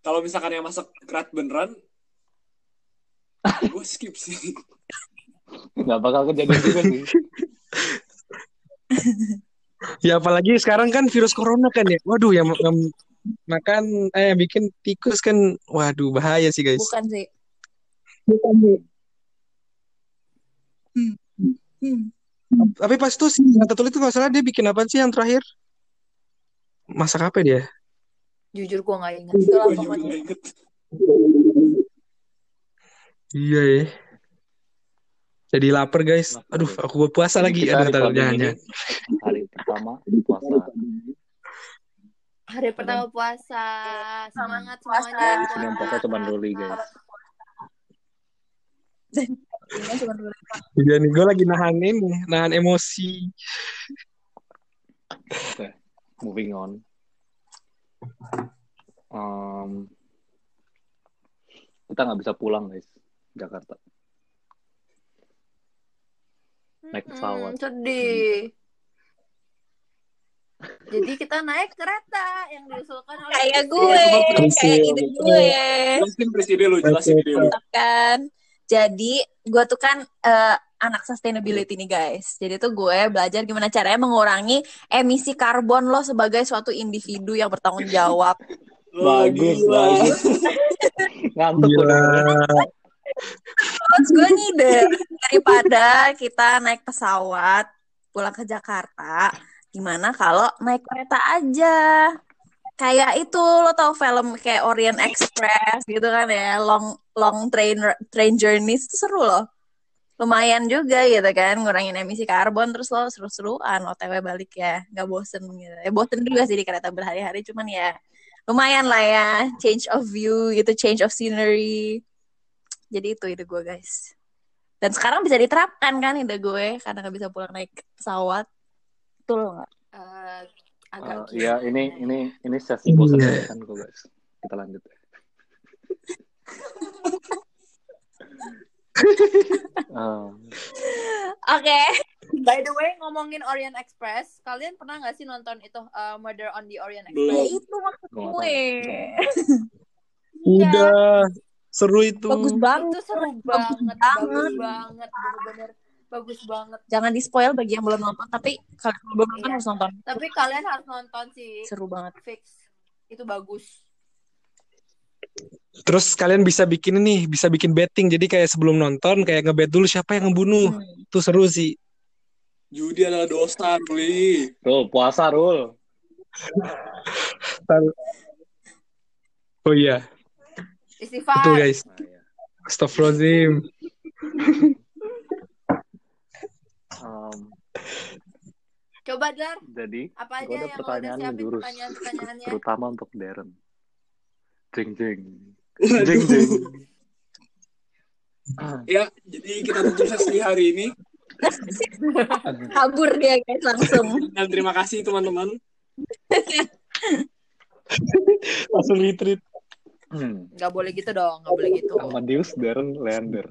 Kalau misalkan yang masak kerat beneran, <laughs> gue skip sih. Nggak bakal kejadian juga sih. <laughs> Ya apalagi sekarang kan virus corona kan ya. Waduh yang, yang makan eh yang bikin tikus kan waduh bahaya sih guys. Bukan sih. Hmm. Hmm. Tapi pas itu si Ratatouille itu nggak salah dia bikin apa sih yang terakhir? Masak apa dia? jujur gue nggak ingat itulah Gue juga pokoknya nggak inget. Iya ya. Jadi lapar guys. Aduh, aku puasa Jadi lagi. Aduh, jangan jangan. Hari pertama <laughs> puasa. hari pertama puasa semangat Puasa. semuanya Di sini yang puasa cuma Doli guys. Iya nih, gue lagi nahan ini, nahan emosi. Oke, moving on. Um, kita nggak bisa pulang guys, Jakarta. Naik pesawat. Hmm, sedih <laughs> jadi kita naik kereta yang diusulkan oleh Kayak gue, Prisil. kayak ide gue. Jelasin presiden lu, jelasin ide lu. kan. Jadi gue tuh kan eh, anak sustainability nih guys. Jadi tuh gue belajar gimana caranya mengurangi emisi karbon lo sebagai suatu individu yang bertanggung jawab. Bagus, bagus. Ngantuk Gila. Gue ngide daripada kita naik pesawat pulang ke Jakarta, gimana kalau naik kereta aja? Kayak itu lo tau film kayak Orient Express gitu kan ya, long long train train journeys itu seru loh. Lumayan juga gitu kan, ngurangin emisi karbon terus lo seru-seruan OTW balik ya, nggak bosen gitu. Ya bosen juga sih di kereta berhari-hari, cuman ya lumayan lah ya, change of view gitu, change of scenery. Jadi itu ide gue guys. Dan sekarang bisa diterapkan kan ide gue karena nggak bisa pulang naik pesawat. Betul nggak? Eh, agak Uh, ya ini ini ini sesi Iya. bosan kan kok guys. Kita lanjut. Uh, <laughs> Oke. By the way, ngomongin Orient Express, kalian pernah nggak sih nonton itu uh, Murder on the Orient Ya Belum. Express? itu maksud gue. <laughs> Udah seru itu. Bagus banget. Itu seru Bagus banget, banget. bagus banget, bener-bener bagus banget. Jangan di spoil bagi yang belum nonton, tapi kalau belum nonton Iya. harus nonton. Tapi kalian harus nonton sih, Seru banget. fix. Itu bagus. Terus kalian bisa bikin ini, bisa bikin betting. Jadi kayak sebelum nonton kayak ngebet dulu siapa yang ngebunuh. Hmm. Tuh seru sih. Judi adalah dosa, Ruli. Rul, puasa, Rul. <laughs> Oh iya, Istighfar. betul guys. Nah, ya. Astagfirullahaladzim. Em, Coba Dar, jadi, apa aja ada yang udah pertanyaan siapin jurus. Terutama untuk Darren. Jeng, jeng. Jeng, jeng. Ya, jadi kita tutup sesi hari ini. <laughs> Kabur dia guys langsung. Dan terima kasih teman-teman. <laughs> Langsung retreat. Hmm. Gak boleh gitu dong, gak boleh gitu. Amadeus Darren Leander.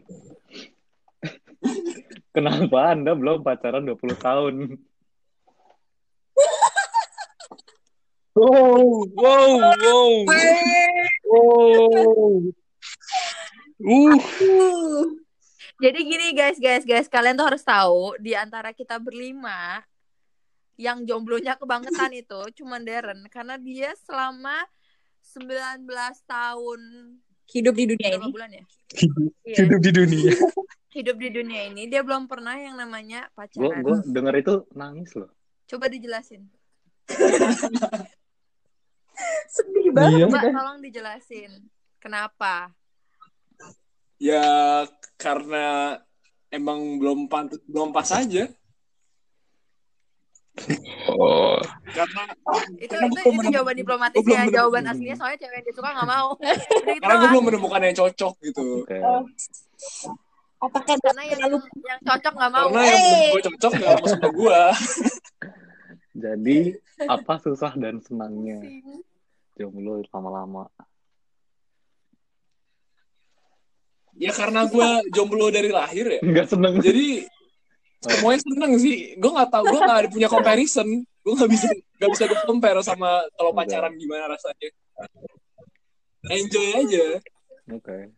<laughs> Kenapa Anda belum pacaran 20 tahun? <laughs> Wow, wow, wow. Wow. Uh, Uh, Jadi gini guys, guys, guys, kalian tuh harus tahu di antara kita berlima yang jomblonya kebangetan itu cuman Darren karena dia selama 19 tahun hidup di dunia ini. bulan ya? hidup, <laughs> Iya, hidup di dunia. <laughs> hidup di dunia ini dia belum pernah yang namanya pacaran. gue denger itu nangis loh. Coba dijelasin. <laughs> Sedih Iya. banget. Coba tolong dijelasin. Kenapa? Ya, karena emang belum pantas, belum pas aja. Oh, Karena Itu Karena itu, itu menem- jawaban diplomatis gua belum ya. menem- Jawaban aslinya soalnya cewek yang dia suka nggak mau. <laughs> Gitu karena gue belum menemukan yang cocok gitu. Oke. Apakah Karena yang terlalu yang cocok nggak mau. Karena yang menurut gue cocok gak mau sama gue. <laughs> Jadi apa susah dan senangnya jomblo lama-lama? Ya karena gue jomblo dari lahir ya. Enggak seneng. Jadi semuanya seneng sih. Gue nggak tahu, gue nggak punya comparison. Gue nggak bisa nggak bisa gue compare sama kalau pacaran gimana rasanya. Enjoy aja. Oke.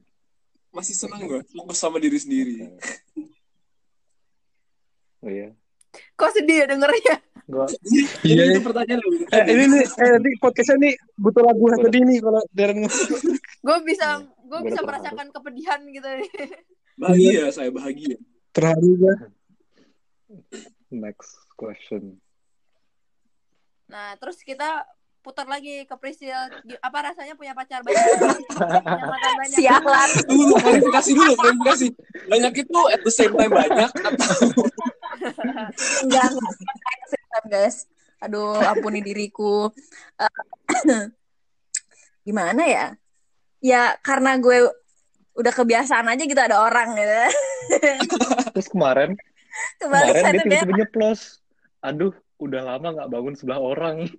Masih seneng gue. Fokus sama diri sendiri. Oh iya. Kok sedih ya dengernya? Gua Jadi Iya. itu pertanyaan lu. eh, ini nih, eh, nanti podcastnya nih butuh lagu sedih nih kalau Darren Gue bisa gue Gua bisa merasakan kepedihan gitu. Bahagia saya bahagia. terharu gue. Next question. Nah, terus kita putar lagi ke Priscil. Apa rasanya punya pacar banyak? banyak. <laughs> sialan? Dulu klarifikasi dulu klarifikasi. Banyak itu at the same time banyak atau <laughs> Enggak, enggak. Setan, guys. Aduh, ampuni diriku. Eh, <clears throat> gimana ya? Ya karena gue udah kebiasaan aja gitu ada orang gitu. Terus kemarin Kemarin dia tiba-tiba nyeplos. Aduh, udah lama nggak bangun sebelah orang.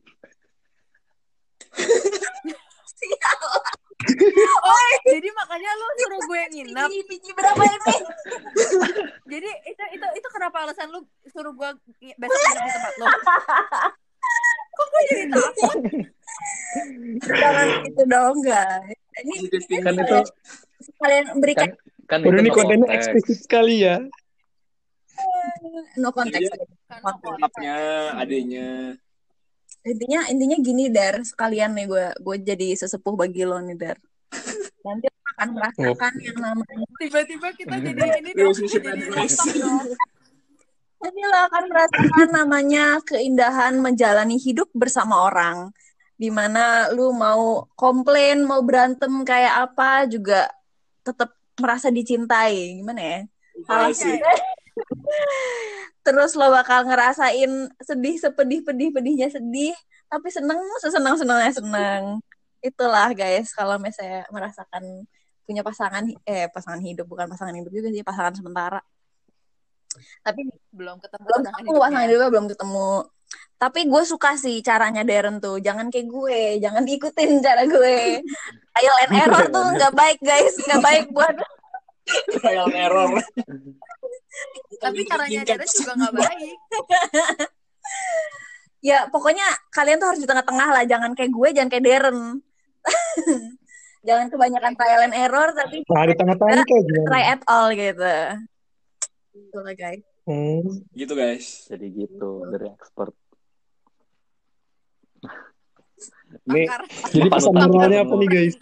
Oh, jadi makanya lu suruh gue nginep. biji, berapa ini? Jadi itu itu itu kenapa alasan lu suruh gue besok nginep di tempat lo? Kok gue jadi takut? Jangan gitu dong, guys. Ini Kan itu kalian berikan kan kan itu ini kontennya eksplisit sekali ya. No konteks. Karena kok bokapnya, adenya. Intinya intinya gini Dar, sekalian nih gue gue jadi sesepuh bagi lo nih Dar. Nanti akan merasakan yang namanya tiba-tiba kita jadi ini dong, jadi. Nanti lo akan merasakan namanya keindahan menjalani hidup bersama orang. Di mana lu mau komplain, mau berantem kayak apa juga tetap merasa dicintai. Gimana ya? Terus lo bakal ngerasain sedih sepedih-pedih-pedihnya sedih, tapi seneng sesenang-senangnya seneng. Itulah guys, kalau misalnya merasakan punya pasangan eh pasangan hidup bukan pasangan hidup juga sih pasangan sementara. Tapi Belum ketemu belum pasangan ketemu pasangan hidupnya. hidupnya belum ketemu tapi gue suka sih caranya Darren tuh jangan kayak gue jangan diikutin cara gue trial and error tuh <laughs> nggak baik guys nggak baik buat Trial and error. <laughs> Tapi caranya Darren juga <laughs> nggak baik. ya pokoknya kalian tuh harus di tengah-tengah lah jangan kayak gue jangan kayak Darren <laughs> jangan kebanyakan trial and error tapi Nah, di tengah-tengah kayak <laughs> gimana? try at all gitu Itulah guys Hmm. Gitu guys. Jadi gitu dari expert. Ini Jadi pesan Panutan moralnya kita apa nih guys?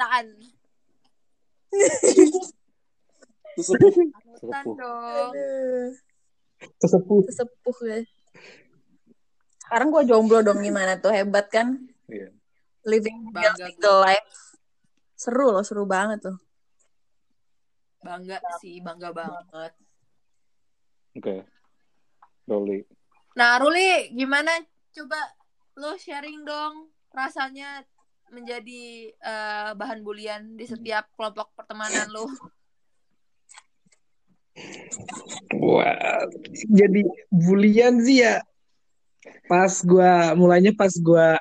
Percintaan. Sesepuh. Dong. Aduh, Sesepuh. sesepuh guys. Sekarang gue jomblo dong gimana tuh hebat kan? Iya. Living the Bangga single life. Seru loh, seru banget tuh. Bangga sih, bangga banget. Oke. Roli. Nah, Ruli, gimana? Coba lo sharing dong rasanya menjadi eh, bahan bulian di setiap kelompok pertemanan lo. Wah, jadi bulian sih ya. Pas gua mulainya pas gua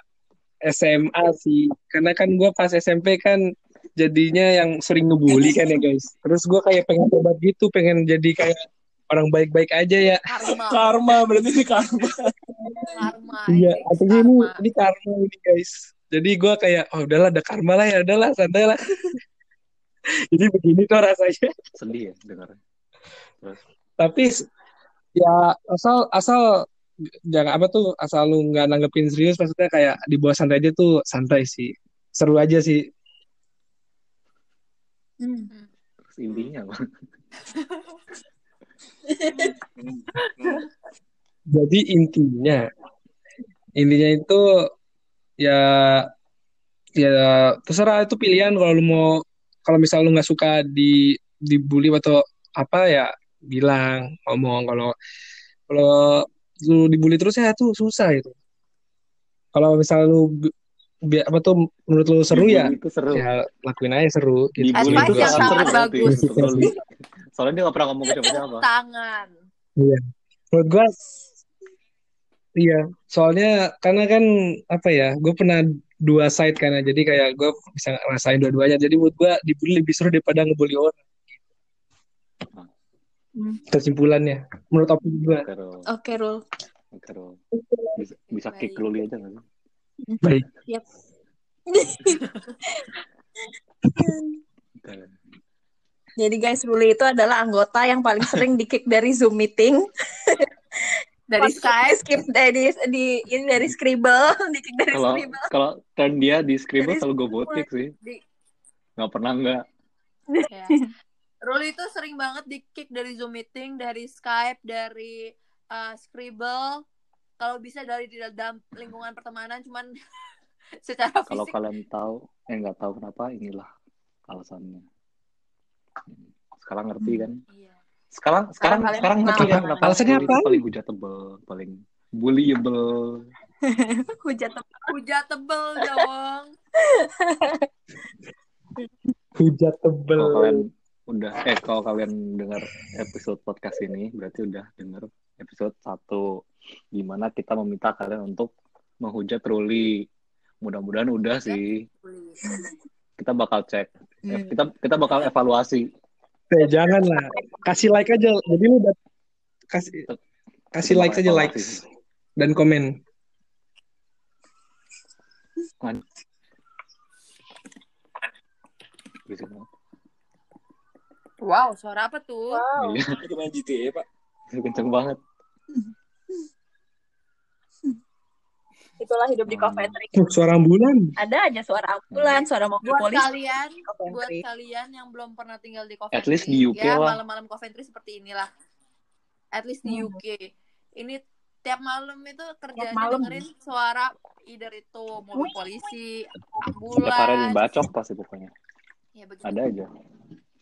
SMA sih. Karena kan gua pas SMP kan jadinya yang sering ngebully kan ya guys. Terus gua kayak pengen tobat gitu, pengen jadi kayak orang baik-baik aja ya. Karma, Karma berarti ini karma. karma. Iya, artinya ini karma. ini karma ini guys. Jadi gua kayak oh udahlah ada karma lah ya, udahlah santai lah. <laughs> Jadi begini tuh rasanya. Sedih ya dengarnya. Terus. Tapi ya asal asal jangan apa tuh asal lu nggak nanggepin serius maksudnya kayak di bawah santai aja tuh santai sih. Seru aja sih. Hmm. Intinya? <laughs> Jadi intinya intinya itu ya ya terserah itu pilihan kalau lu mau kalau misal lu nggak suka di dibully atau apa ya bilang ngomong kalau kalau lu dibully terus ya itu susah itu. Kalau misal lu bi- bi- apa tuh menurut lu seru ya itu seru. ya lakuin aja seru gitu. Dibully itu yang sangat seru sangat bagus. Soalnya dia gak pernah ngomong ke siapa-siapa. Tangan. Iya. Menurut gua iya, soalnya karena kan apa ya, gue pernah dua side karena jadi kayak gue bisa ngerasain dua-duanya. Jadi menurut gua dibully lebih seru daripada ngebully orang. Hmm. Kesimpulannya, menurut opini gue. Oke, Rol. Oke, Rul. Oke, Rol. Bisa, bisa kick Roli aja gak sih? Baik. Yap. Oke. Jadi guys, Ruli itu adalah anggota yang paling sering di-kick dari Zoom meeting. <laughs> Dari Skype. skip dari di ini dari Scribble, <laughs> di-kick dari Kalau Scribble. kalau turn dia di scribble selalu gue vote kick sih. Di, Gak pernah enggak. ya. Ruli itu sering banget di kick dari Zoom meeting, dari Skype, dari uh, Scribble. Kalau bisa dari di dalam lingkungan pertemanan, cuman <laughs> secara Kalau fisik kalian tahu, eh nggak tahu kenapa, inilah alasannya. Sekarang ngerti kan? Iya. Sekarang sekarang kalian sekarang ngerti kan kenapa Alasannya apa? paling hujatable, paling bullyable. Hujat Hujat tebel dong. <laughs> Hujat tebel. <laughs> Kalau kalian udah eh kalau kalian dengar episode podcast ini berarti udah dengar episode 1 gimana kita meminta kalian untuk menghujat Ruli. Mudah-mudahan udah sih. Kita bakal cek. Eh, Hmm. kita kita bakal evaluasi. Eh, jangan lah. Kasih like aja. Jadi lu udah kasih kasih like saja likes sih. dan komen. Man- Berisik banget. Wow, suara apa tuh? Iya, Itu main GTA, Pak. kenceng banget. Itulah hidup di. Coventry. Uh, suara ambulan. Ada aja suara ambulan, suara mobil Buat polisi. kalian, buat kalian yang belum pernah tinggal di Coventry, At least di UK ya lah. malam-malam Coventry seperti inilah. At least di Hmm. UK. Ini tiap malam itu kerjanya malam. dengerin suara either itu mobil polisi, ambulan, dibacok pasti pokoknya. ya begitu. Ada aja.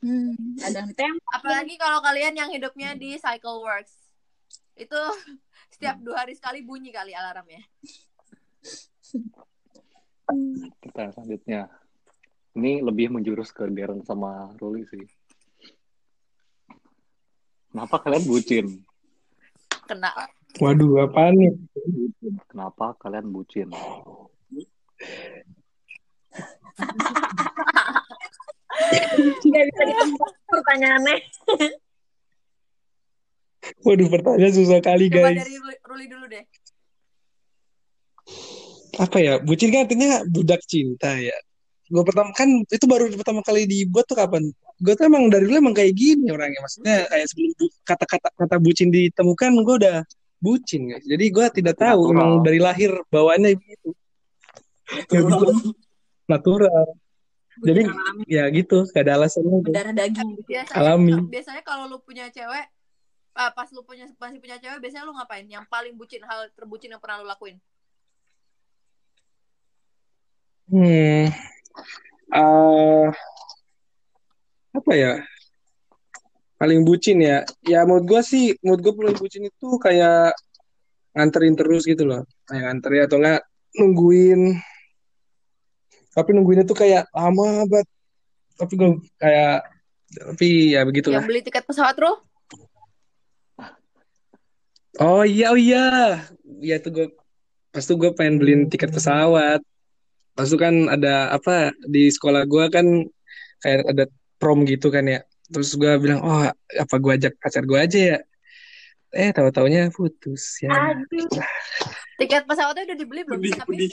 Hmm, ada yang ditembak. Apalagi kalau kalian yang hidupnya di Cycle Works. Itu <laughs> setiap dua hari sekali bunyi kali alarmnya. Pertanyaan selanjutnya. Ini lebih menjurus ke Darren sama Ruli sih. Kenapa kalian bucin? Kena. Waduh, apaan nih? Kenapa kalian bucin? <laughs> Nggak bisa ditembak pertanyaannya. Waduh, pertanyaan susah kali, Coba guys. dari Ruli- dulu deh. Apa ya? Bucin kan artinya budak cinta ya. Gue pertama kan itu baru pertama kali dibuat tuh kapan? Gue tuh emang dari dulu emang kayak gini orangnya. Maksudnya kayak sebelum kata-kata kata bucin ditemukan, gue udah bucin guys. Jadi gue tidak tahu natural. emang dari lahir bawaannya begitu. Nggak bisa. Natural. Jadi alami, ya gitu, gak ada alasannya. tuh. mendarah daging gitu. biasanya Alami. biasanya kalau lu punya cewek ah, pas lu punya masih punya cewek biasanya lu ngapain yang paling bucin hal terbucin yang pernah lu lakuin Hmm. eh apa ya? Paling bucin ya. Ya menurut gua sih, menurut gua paling bucin itu kayak nganterin terus gitu loh. Kayak nganterin atau enggak nungguin. Tapi nungguin itu kayak lama banget. Tapi gue kayak tapi ya begitulah. yang beli tiket pesawat lu Oh iya, oh iya. Iya tuh gue pas tuh gue pengen beliin tiket pesawat. Pas itu kan ada apa di sekolah gue kan kayak ada prom gitu kan ya. Terus gue bilang, oh apa gue ajak pacar gue aja ya. Eh tahu-taunya putus ya. Aduh. tiket pesawatnya udah dibeli belum Pedih, tapi.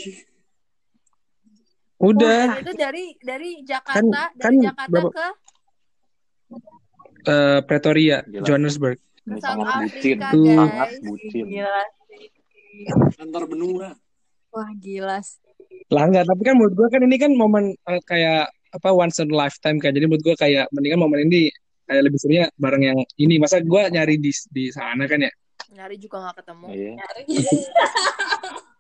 Udah Wah, itu dari dari Jakarta kan dari Jakarta berapa- ke eh, Pretoria, Gila. Johannesburg. Ini South sangat bucin, guys. sangat bucin. Gila. Antar benua. Wah, gila. sih. Lah enggak, tapi kan menurut gue kan ini kan momen eh, kayak apa once in a lifetime kan. Jadi menurut gue kayak mendingan momen ini kayak lebih serunya bareng yang ini. Masa gue nyari di di sana kan ya. nyari juga nggak ketemu Iya. <laughs>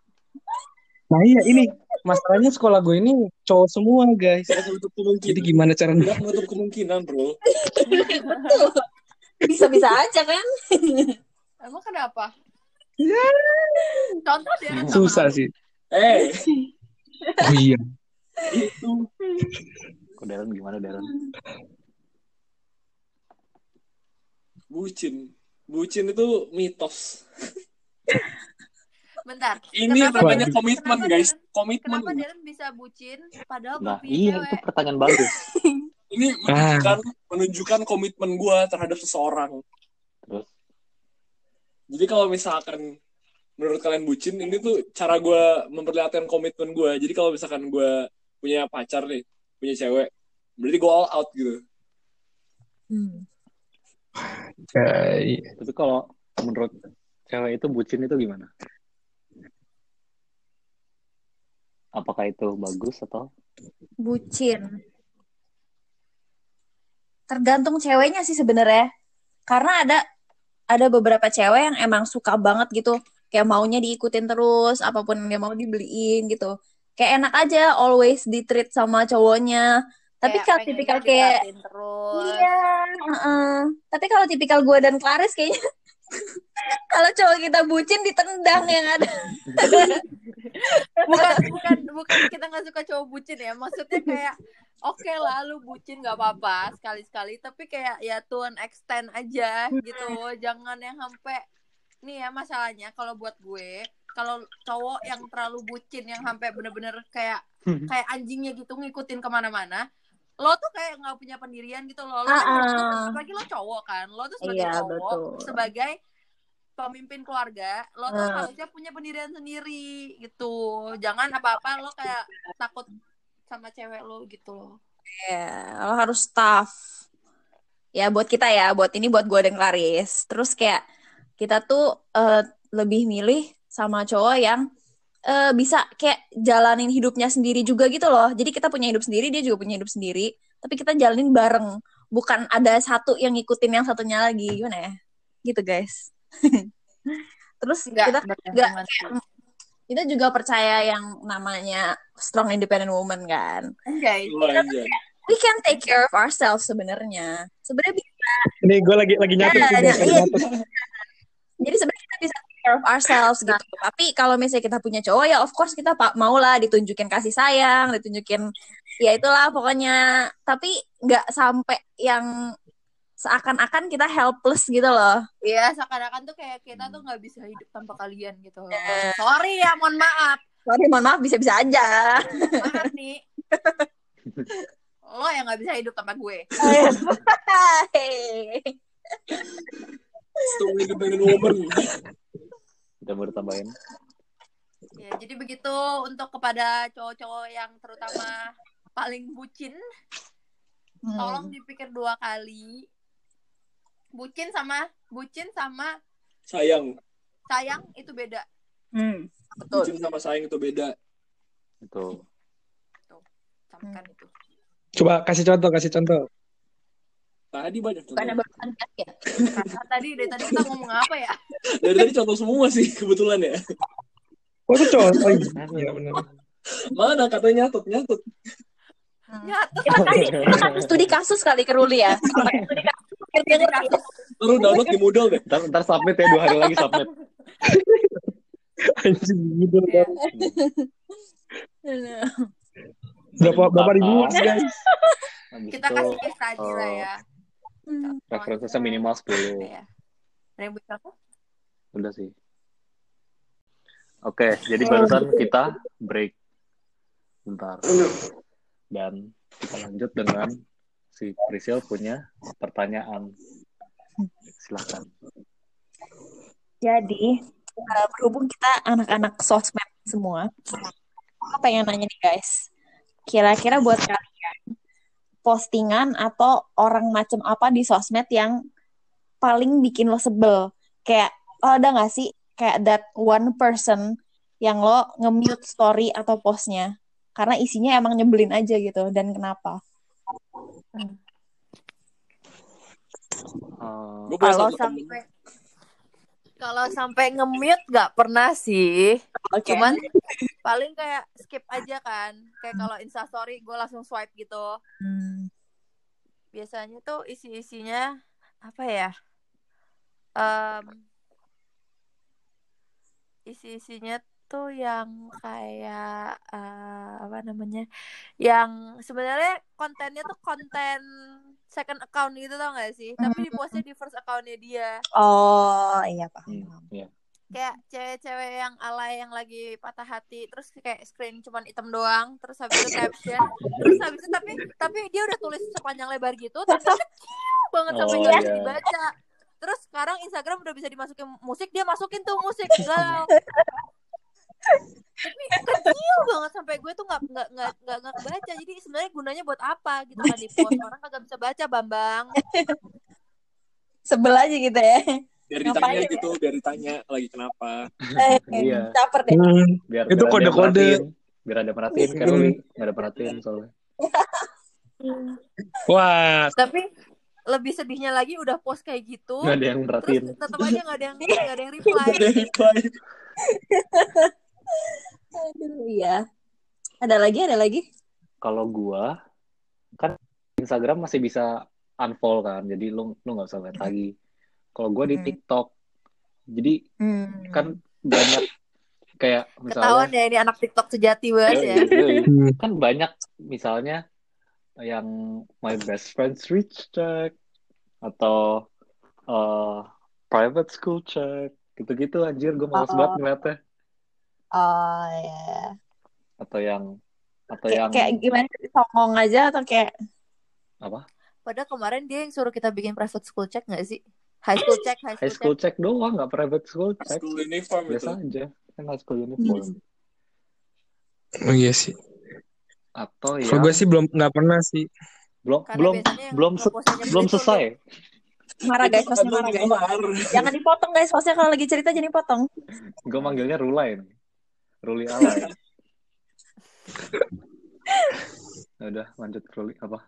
Nah iya ini masalahnya sekolah gue ini cowok semua guys. Jadi gimana caranya? Tidak menutup kemungkinan, bro. Bisa-bisa aja kan? emang kenapa Ya. contoh deh Susah sih. Eh, Oh iya. itu. Kok Darren gimana Darren? Bucin. Bucin itu mitos. Bentar Ini Kenapa namanya Darren- komitmen, kenapa guys. Darren- Komitmen. kenapa Darren bisa bucin padahal Nah, iya cewek itu pertanyaan bagus. <laughs> Ini menunjukkan, menunjukkan komitmen gue terhadap seseorang. Terus Jadi kalau misalkan menurut kalian bucin, ini tuh cara gue memperlihatkan komitmen gue. Jadi kalau misalkan gue punya pacar nih, punya cewek, berarti gue all out gitu. Hmm. Tapi kalau menurut cewek itu bucin itu gimana? Apakah itu bagus atau Bucin. Tergantung ceweknya sih sebenarnya. Karena ada ada beberapa cewek yang emang suka banget gitu. Kayak maunya diikutin terus, apa pun yang dia mau dibeliin gitu. Kayak enak aja always di-treat sama cowoknya. Tapi kalau tipikal kayak terus Iya, heeh. Tapi kalau tipikal gue dan Claris kayaknya <laughs> kalau cowok kita bucin ditendang yang ada. <laughs> bukan bukan bukan kita nggak suka cowok bucin ya maksudnya kayak oke lah lu bucin nggak apa-apa sekali sekali tapi kayak ya to an extent aja gitu jangan yang sampai nih ya masalahnya kalau buat gue kalau cowok yang terlalu bucin yang sampai bener-bener kayak kayak anjingnya gitu ngikutin ke mana-mana lo tuh kayak nggak punya pendirian gitu loh lo kan Ah-ah. apalagi lo cowok kan lo tuh sebagai Iya, cowok betul. sebagai pemimpin keluarga lo tuh harusnya punya pendirian sendiri gitu jangan apa-apa lo kayak takut sama cewek lo gitu loh Ya, lo harus tough. Ya buat kita ya, buat ini buat gue dan Claris. Terus kayak kita tuh eh, lebih milih sama cowok yang eh, bisa kayak jalanin hidupnya sendiri juga gitu loh. Jadi kita punya hidup sendiri, dia juga punya hidup sendiri. Tapi kita jalanin bareng. Bukan ada satu yang ngikutin yang satunya lagi. Gimana ya? Gitu guys. <laughs> Terus kita nggak sih. kita juga percaya yang namanya strong independent woman kan. Anjay. Gue aja. We can take care of ourselves sebenarnya. Sebenarnya bisa. ini gue lagi lagi nyatet Ya, ya, iya. nyatet. Jadi sebenarnya kita bisa take care of ourselves gitu. Tapi kalau misalnya kita punya cowok ya of course kita pak mau lah ditunjukin kasih sayang, ditunjukin ya itulah pokoknya. Tapi nggak sampai yang seakan-akan kita helpless gitu loh. Iya, seakan-akan tuh kayak kita tuh nggak bisa hidup tanpa kalian gitu loh. Sorry ya, mohon maaf. Sorry, mohon maaf bisa-bisa aja. Maaf nih. <laughs> Lo yang nggak bisa hidup tanpa gue. Strong independent woman. kita baru tambahin? Ya, jadi begitu untuk kepada cowok-cowok yang terutama paling bucin, tolong Hmm. dipikir dua kali. Bucin sama bucin sama Sayang. sayang itu beda. Hmm, Betul. Bucin sama sayang itu beda. Itu itu. Coba kasih contoh, kasih contoh. Tadi banyak contoh. barusan gas ya? Karena tadi dari tadi kita ngomong apa ya? Dari tadi contoh semua sih kebetulan ya. Oh, itu contoh. Oh, iya benar. Mana katanya nyatut nyatut. Nyata. Kita kasih, kita kasih studi kasus kali ke Ruli ya. <laughs> Studi kasus, Lalu download di Moodle deh. Ntar, ntar submit ya dua hari lagi submit. <laughs> Anjing gitu kan. Berapa berapa ribu guys? Habis Kita kasih case study lah ya. referensinya minimal 10. Ya. Rainbow apa? Udah sih. Oke, jadi barusan kita break bentar. Dan kita lanjut dengan si Priscil punya pertanyaan. Silakan. Jadi, uh, berhubung kita anak-anak sosmed semua, aku pengen nanya nih guys. Kira-kira buat kalian, postingan atau orang macam apa di sosmed yang paling bikin lo sebel? Kayak, oh, ada gak sih kayak that one person yang lo nge-mute story atau postnya? Karena isinya emang nyebelin aja gitu. Dan kenapa? Punya Kalau sampai kalau sampai nge-mute nggak pernah sih. Oke. Cuman paling kayak skip aja kan. Kayak kalau Instastory gue langsung swipe gitu. Hmm. Biasanya tuh isi-isinya apa ya? Em, isi-isinya tuh yang kayak eh, apa namanya? Yang sebenarnya kontennya tuh konten second account gitu tau gak sih? Tapi di postnya di first accountnya dia. Oh, iya paham. hmm, ya. kayak cewek-cewek yang alay yang lagi patah hati terus kayak screen cuman hitam doang terus habis itu caption terus habis itu tapi tapi dia udah tulis sepanjang lebar gitu tapi kecil banget sampai Oh, nggak bisa iya. dibaca terus sekarang Instagram udah bisa dimasukin musik dia masukin tuh musik galau tapi kecil banget sampai gue tuh nggak nggak nggak nggak nggak baca jadi sebenarnya gunanya buat apa gitu kan di post <laughs> orang kagak bisa baca bambang Sebel aja gitu ya. Biar Ngapain ditanya ya? gitu, biar ditanya lagi kenapa. Eh, Iya. Caper deh. Hmm, Biar Itu kode-kode. Biar ada perhatiin. Hmm. Ruli, <laughs> nggak ada perhatiin soalnya. <laughs> Wah, tapi lebih sedihnya lagi udah post kayak gitu Nggak ada yang terus perhatiin. tetap aja nggak ada yang nggak ada yang reply Ada yang reply. Aduh, iya. Ada lagi, ada lagi. Kalau gua, kan Instagram masih bisa unfollow kan. Jadi lu lu nggak usah lihat lagi. Kalau gua di Hmm. TikTok, jadi Hmm. kan banyak kayak ketahuan misalnya ya ini anak TikTok sejati banget ya. Hmm. <laughs> kan banyak misalnya yang my best friends rich check atau uh, private school check gitu-gitu anjir gue males Oh. banget ngeliatnya Oh, iya. atau yang atau Kayak, yang kayak gimana? Songong aja atau kayak apa padahal kemarin dia yang suruh kita bikin private school check nggak sih high school check high school, high school check doang nggak private school check School uniform itu. biasa aja kan high school uniform oh iya sih. atau Kalau yang gue sih belum nggak pernah sih. belum Karena belum belum se- belum selesai marah guys, ada marah guys. Jangan dipotong guys, posnya kalau lagi cerita jadi potong. gue manggilnya Rulai nih. Ruli alay Ya <laughs> udah lanjut Ruli apa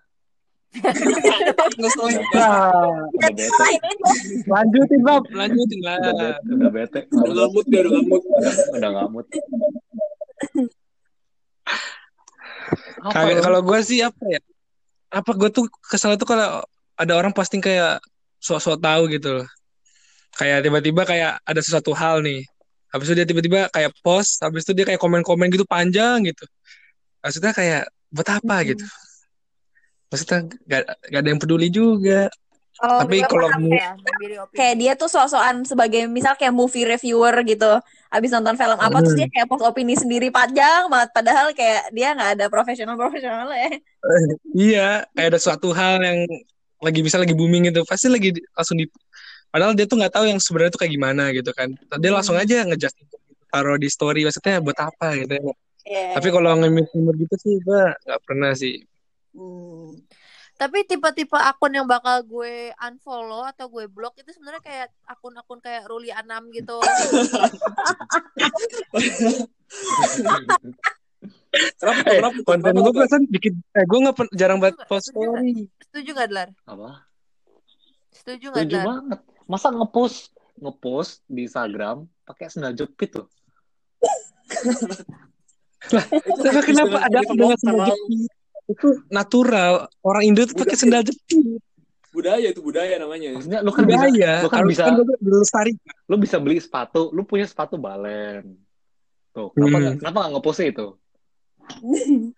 Ngeselin. <laughs> Udah bete lanjutin Bob, lanjutin lah. udah bete udah ngamut dia, udah ngamut. udah Kagak lu? kalau gue sih apa ya? Apa gue tuh kesel tuh kalau ada orang posting kayak sok-sok tahu gitu loh. Kayak tiba-tiba kayak ada sesuatu hal nih. Habis itu dia tiba-tiba kayak post, habis itu dia kayak komen-komen gitu panjang gitu. Maksudnya kayak buat apa gitu? Maksudnya gak, gak ada yang peduli juga. Kalau Tapi kalau ya, kayak dia tuh sok-sokan sebagai misal kayak movie reviewer gitu. Abis nonton film apa terus Hmm. dia kayak post opini sendiri panjang banget. Padahal kayak dia nggak ada profesional-profesional ya. <laughs> Iya, kayak ada suatu hal yang lagi bisa lagi booming gitu, pasti lagi langsung di padahal dia tuh nggak tahu yang sebenarnya tuh kayak gimana gitu kan. Dia langsung Hmm. aja ngejust taruh di story maksudnya buat apa gitu. Iya. Tapi kalau nge-mute gitu sih gua nggak pernah sih. Hmm. tapi tipe-tipe akun yang bakal gue unfollow atau gue block itu sebenarnya kayak akun-akun kayak Ruli Anam gitu Kenapa? Eh, Kenapa konten Kenapa gue perasaan bikin, eh gue nggak jarang banget Setuju post nggak? Setuju story. Setuju gak, Dlar? Apa? Setuju gak, Setuju Dlar? banget. Masa ngepost ngepost di Instagram pakai sendal jepit tuh? Itu Tapi habis kenapa ada dengan sendal jepit? Itu natural. Orang Indo tuh pakai sendal jepit. Budaya itu budaya namanya. Maksudnya lu kan bisa Budaya. lu kan bisa kan gue dilestari. lu bisa beli sepatu, lu punya sepatu balen. Tuh, kenapa Hmm. nggak kenapa nggak ngepost itu?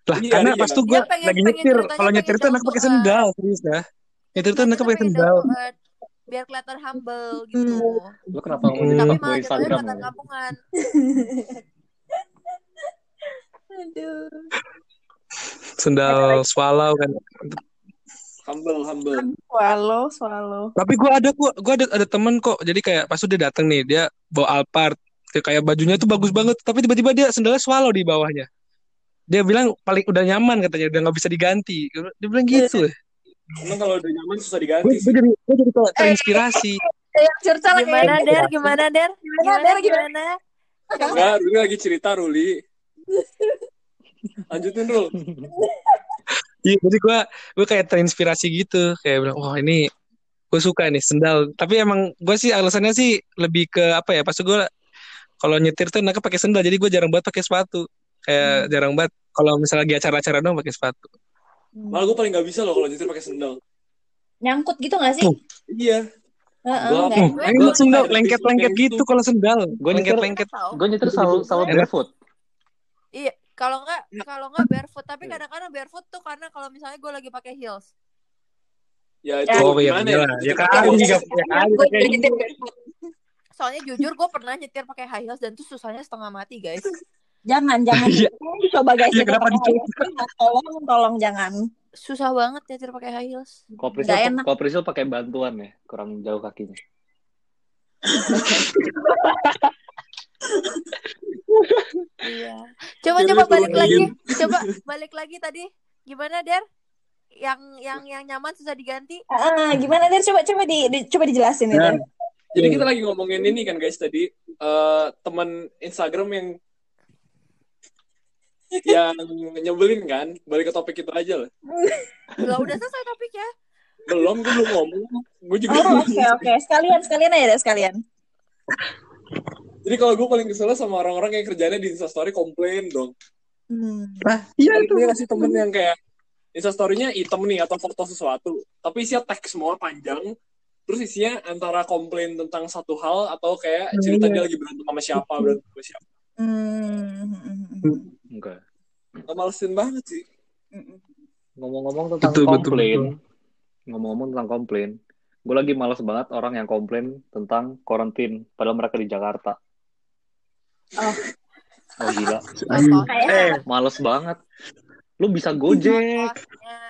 Lah, Iya, karena iya. pas tuh gue pengen- lagi nyetir. Kalau nyetir tuh enak down pakai to sendal, serius ya. Nyetir tuh enak pakai sendal. Biar kelihatan humble gitu. Lu kenapa mau Hmm. di Tapi gue malah jatuhnya Instagram? kelihatan lu? kampungan. Aduh. Sendal swallow kan. Humble, humble. Swallow, swallow. Tapi gue ada kok, gue ada ada temen kok. Jadi kayak pas dia datang nih, dia bawa Alphard. Kayak bajunya tuh bagus banget, tapi tiba-tiba dia sendalnya swallow di bawahnya. Dia bilang paling udah nyaman katanya, udah nggak bisa diganti. Dia bilang gitu. Emang kalau udah nyaman susah Gue diganti sih. jadi gue jadi kayak terinspirasi. Yang cerita lagi. Gimana, Der? Gimana, Der? Gimana, Gimana, Der? Gimana? gimana? Enggak, Ruli lagi cerita, Ruli. Lanjutin, Rul. <laughs> Iya, jadi gue gue kayak terinspirasi gitu, kayak bilang, wah ini gue suka nih sendal. Tapi emang gue sih alasannya sih lebih ke apa ya? Pas gue kalau nyetir tuh enaknya pakai sendal, jadi gue jarang banget pakai sepatu. Kayak jarang banget kalau misalnya lagi acara-acara doang pakai sepatu. Malah gue paling gak bisa loh kalau nyetir pakai sendal. Nyangkut gitu gak sih? Iya. Nggak enak. ini gua- sendal lengket-lengket gua- gitu kalau sendal. Gua nyetir- Lengket-lengket. Gue nyetir selalu selalu Enak. barefoot. Iya, kalau nggak kalau nggak barefoot, tapi kadang-kadang barefoot tuh karena kalau misalnya gue lagi pakai heels. Ya itu Oh iya, gimana iya. ya? Ya kan, juga ya Gue jadi Soalnya jujur gue pernah nyetir pakai high heels dan tuh susahnya setengah mati guys. Jangan, jangan. Iya. Coba guys. Iya, nyetir kenapa dicoba? heels. Tolong, tolong jangan. Susah banget nyetir pakai high heels. Priscil, enak. pakai bantuan ya, kurang jauh kakinya. Iya. Coba coba balik lagi. Coba balik lagi tadi. Gimana Der? Yang yang yang nyaman susah diganti. Ah, gimana Der? Coba coba di, di- coba dijelasin ya. Nah, Der. Jadi kita lagi ngomongin ini kan guys tadi eh teman Instagram yang yang nyebelin kan balik ke topik itu aja lah Gak udah selesai topiknya. belum gue belum ngomong gue juga Oh, oke oke. Sekalian sekalian aja Der, sekalian. jadi kalau gue paling kesel sama orang-orang yang kerjanya di instastory komplain dong Hmm. Nah, iya itu. punya kasih temen yang kayak instastorynya hitam nih atau foto sesuatu tapi isinya teks semua panjang terus isinya antara komplain tentang satu hal atau kayak cerita dia lagi berantem sama siapa berantem sama siapa Hmm. Enggak. Nggak malesin banget sih Ngomong-ngomong tentang Betul, betul, komplain, ngomong-ngomong tentang komplain, gue lagi males banget orang yang komplain tentang karantin, padahal mereka di Jakarta. Oh. Oh gila. Kayak males banget. Lu bisa gojek,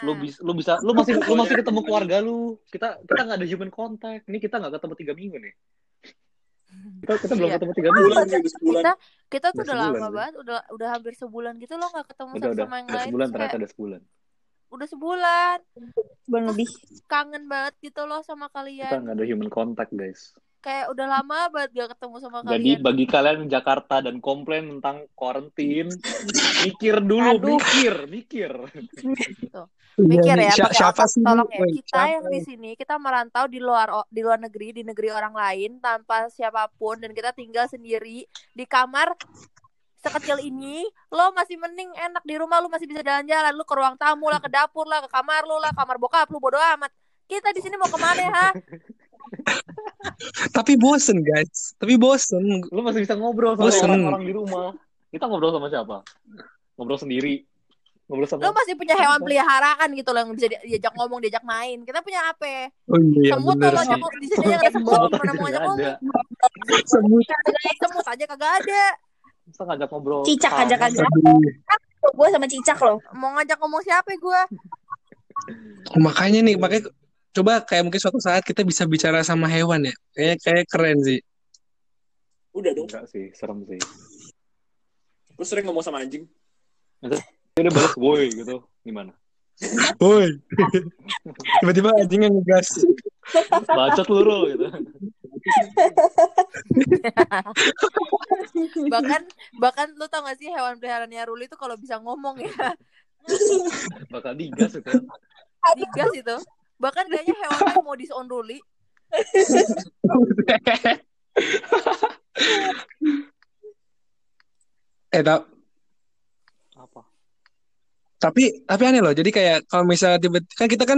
lu bisa, lu bisa, lu masih, lu masih ketemu keluarga lu. Kita, kita nggak ada human contact. Ini kita nggak ketemu tiga minggu nih. Kita, kita belum Iya. ketemu tiga bulan sebulan kita kita tuh Udah udah sebulan lama banget udah udah hampir sebulan gitu loh nggak ketemu Udah, satu udah, sama yang udah lain sebulan ternyata kayak, udah sebulan. udah sebulan bulan lebih. kangen banget gitu loh sama Kita kalian nggak ada human contact guys. Kayak udah lama banget gak ketemu sama Jadi kalian bagi kalian di Jakarta dan komplain tentang karantin, <laughs> mikir dulu, Aduh. mikir, mikir. mikir ya Siapa, pakai siapa sih? tolong ya kita siapa? yang di sini kita merantau di luar di luar negeri di negeri orang lain tanpa siapa pun dan kita tinggal sendiri di kamar sekecil ini lo masih mending enak di rumah lu masih bisa jalan-jalan lu ke ruang tamu lah ke dapur lah ke kamar lu lah kamar bokap lu bodo amat kita di sini mau ke mana ha <laughs> Tapi bosen guys. Tapi bosen. Lu masih bisa ngobrol sama Bosen. orang-orang di rumah. Kita ngobrol sama siapa? Ngobrol sendiri. Ngobrol sama lu masih punya hewan peliharaan gitu loh yang bisa di- diajak ngomong diajak main kita punya apa Oh iya semut bener lo ngajak di sini aja ada semut gimana mau ngajak ngomong ada. Semut. semut aja kagak ada Masa ngajak ngobrol. Cicak ajak. Aduh. Gue sama cicak loh. mau ngajak ngomong siapa gue Oh, makanya nih, makanya coba kayak mungkin suatu saat kita bisa bicara sama hewan ya. Kayak kayak keren sih. udah dong Enggak sih, serem sih. gue sering ngomong sama anjing Dia balas boy gitu. Gimana? Woi. <laughs> Tiba-tiba anjingnya ngegas. Bacot lu Rul, gitu. <laughs> bahkan bahkan lu tau gak sih hewan peliharaannya Ruli tuh kalau bisa ngomong ya bakal digas itu digas itu bahkan kayaknya hewannya mau disown Ruli <laughs> eh tau. Apa? Tapi tapi aneh loh. Jadi kayak kalau misalnya tiba kan kita kan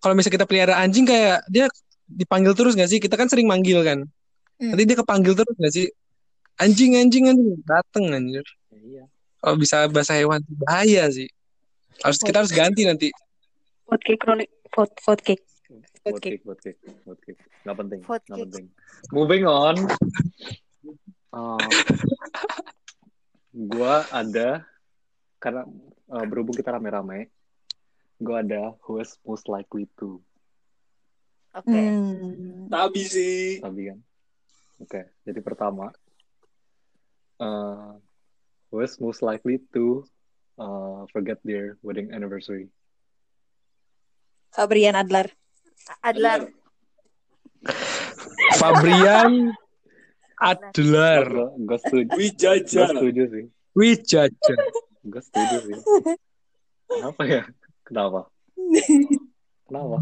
kalau misalnya kita pelihara anjing kayak dia dipanggil terus gak sih? Kita kan sering manggil kan? Hmm. nanti dia kepanggil terus gak sih? Anjing anjing anjing. Dateng anjir. Ya, iya. Kalau bisa bahasa hewan bahaya sih. Harus kita harus ganti nanti. Cake Ruli. Vote, vote cake. Oke. cake buat cake buat cake nggak penting Vote nggak cake. penting moving on Eh, gua ada karena eh, berhubung kita rame-rame gua ada who is most likely to oke Hmm. Tabi sih. Tabi kan oke jadi pertama eh who is most likely to eh, forget their wedding anniversary Fabrian Adlar. Adlar. Fabrian Adler gue gue setuju. Gue Wijaja. setuju sih. Wijaja. Gue setuju sih. Kenapa ya? Kenapa? Kenapa?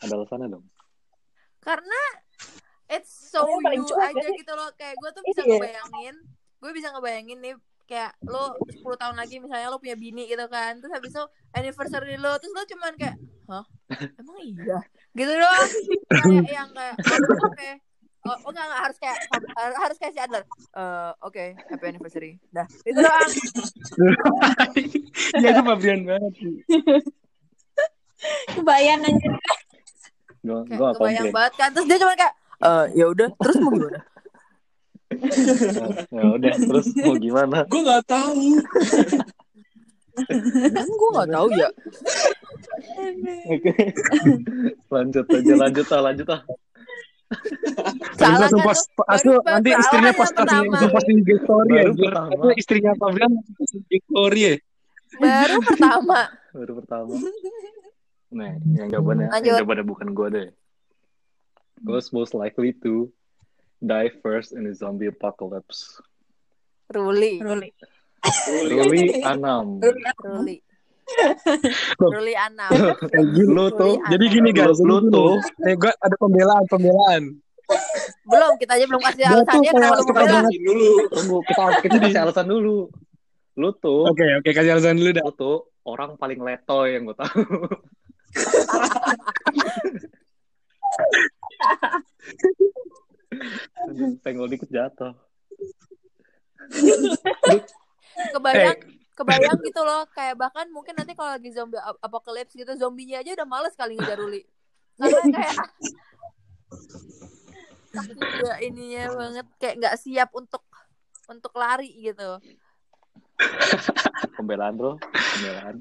Ada alasannya dong. Karena it's so you aja gak sih? gitu loh. Kayak gue tuh bisa Iya. ngebayangin gue bisa ngebayangin nih kayak lo 10 tahun lagi misalnya lo punya bini gitu kan terus habis itu anniversary lo terus lo cuman kayak hah? Emang iya? Gitu doang kayak <laughs> yang kayak oh, oke oh, oh enggak, enggak harus kayak harus, harus kayak si Adler Eh, oke happy anniversary dah. Itu doang. <laughs> Ya itu Fabrian banget sih. Kebayang anjir. gue kebayang banget kan terus dia cuma kayak eh ya udah terus mau gimana ya udah terus mau gimana? Gue nggak tahu. kan gue nggak tahu ya? Oke lanjut aja lanjut ah lanjut ah salah kan post, lo? asli Baru- nanti istrinya post yang langsung posting IG story Baru anjir. pertama. Istrinya posting IG story ya. baru pertama. Baru pertama. Nah yang jawabannya yang jawabannya bukan gue deh. Who's most likely to die first in the zombie apocalypse. Ruli. Ruli. Ruli Anam. Ruli. Ruli. Anam. <laughs> Lu tuh Ruli Jadi gini guys, Lu- tuh- nih gue ada pembelaan pembelaan. belum kita aja belum kasih alasannya suka membela banget. dulu. tunggu kita kita kasih alasan dulu. Lu tuh Oke oke kasih alasan dulu dah. lu tuh orang paling letoy yang gue tahu <laughs> Aduh, Senggol dikit jatuh. kebayang kebayang gitu loh. Kayak bahkan mungkin nanti kalau lagi zombie ap- apocalypse gitu zombinya aja udah males kali ngejar Ruli karena kayak saking udah ininya banget. Kayak nggak siap untuk untuk lari gitu. <laughs> Pembelaan bro, pembelaan.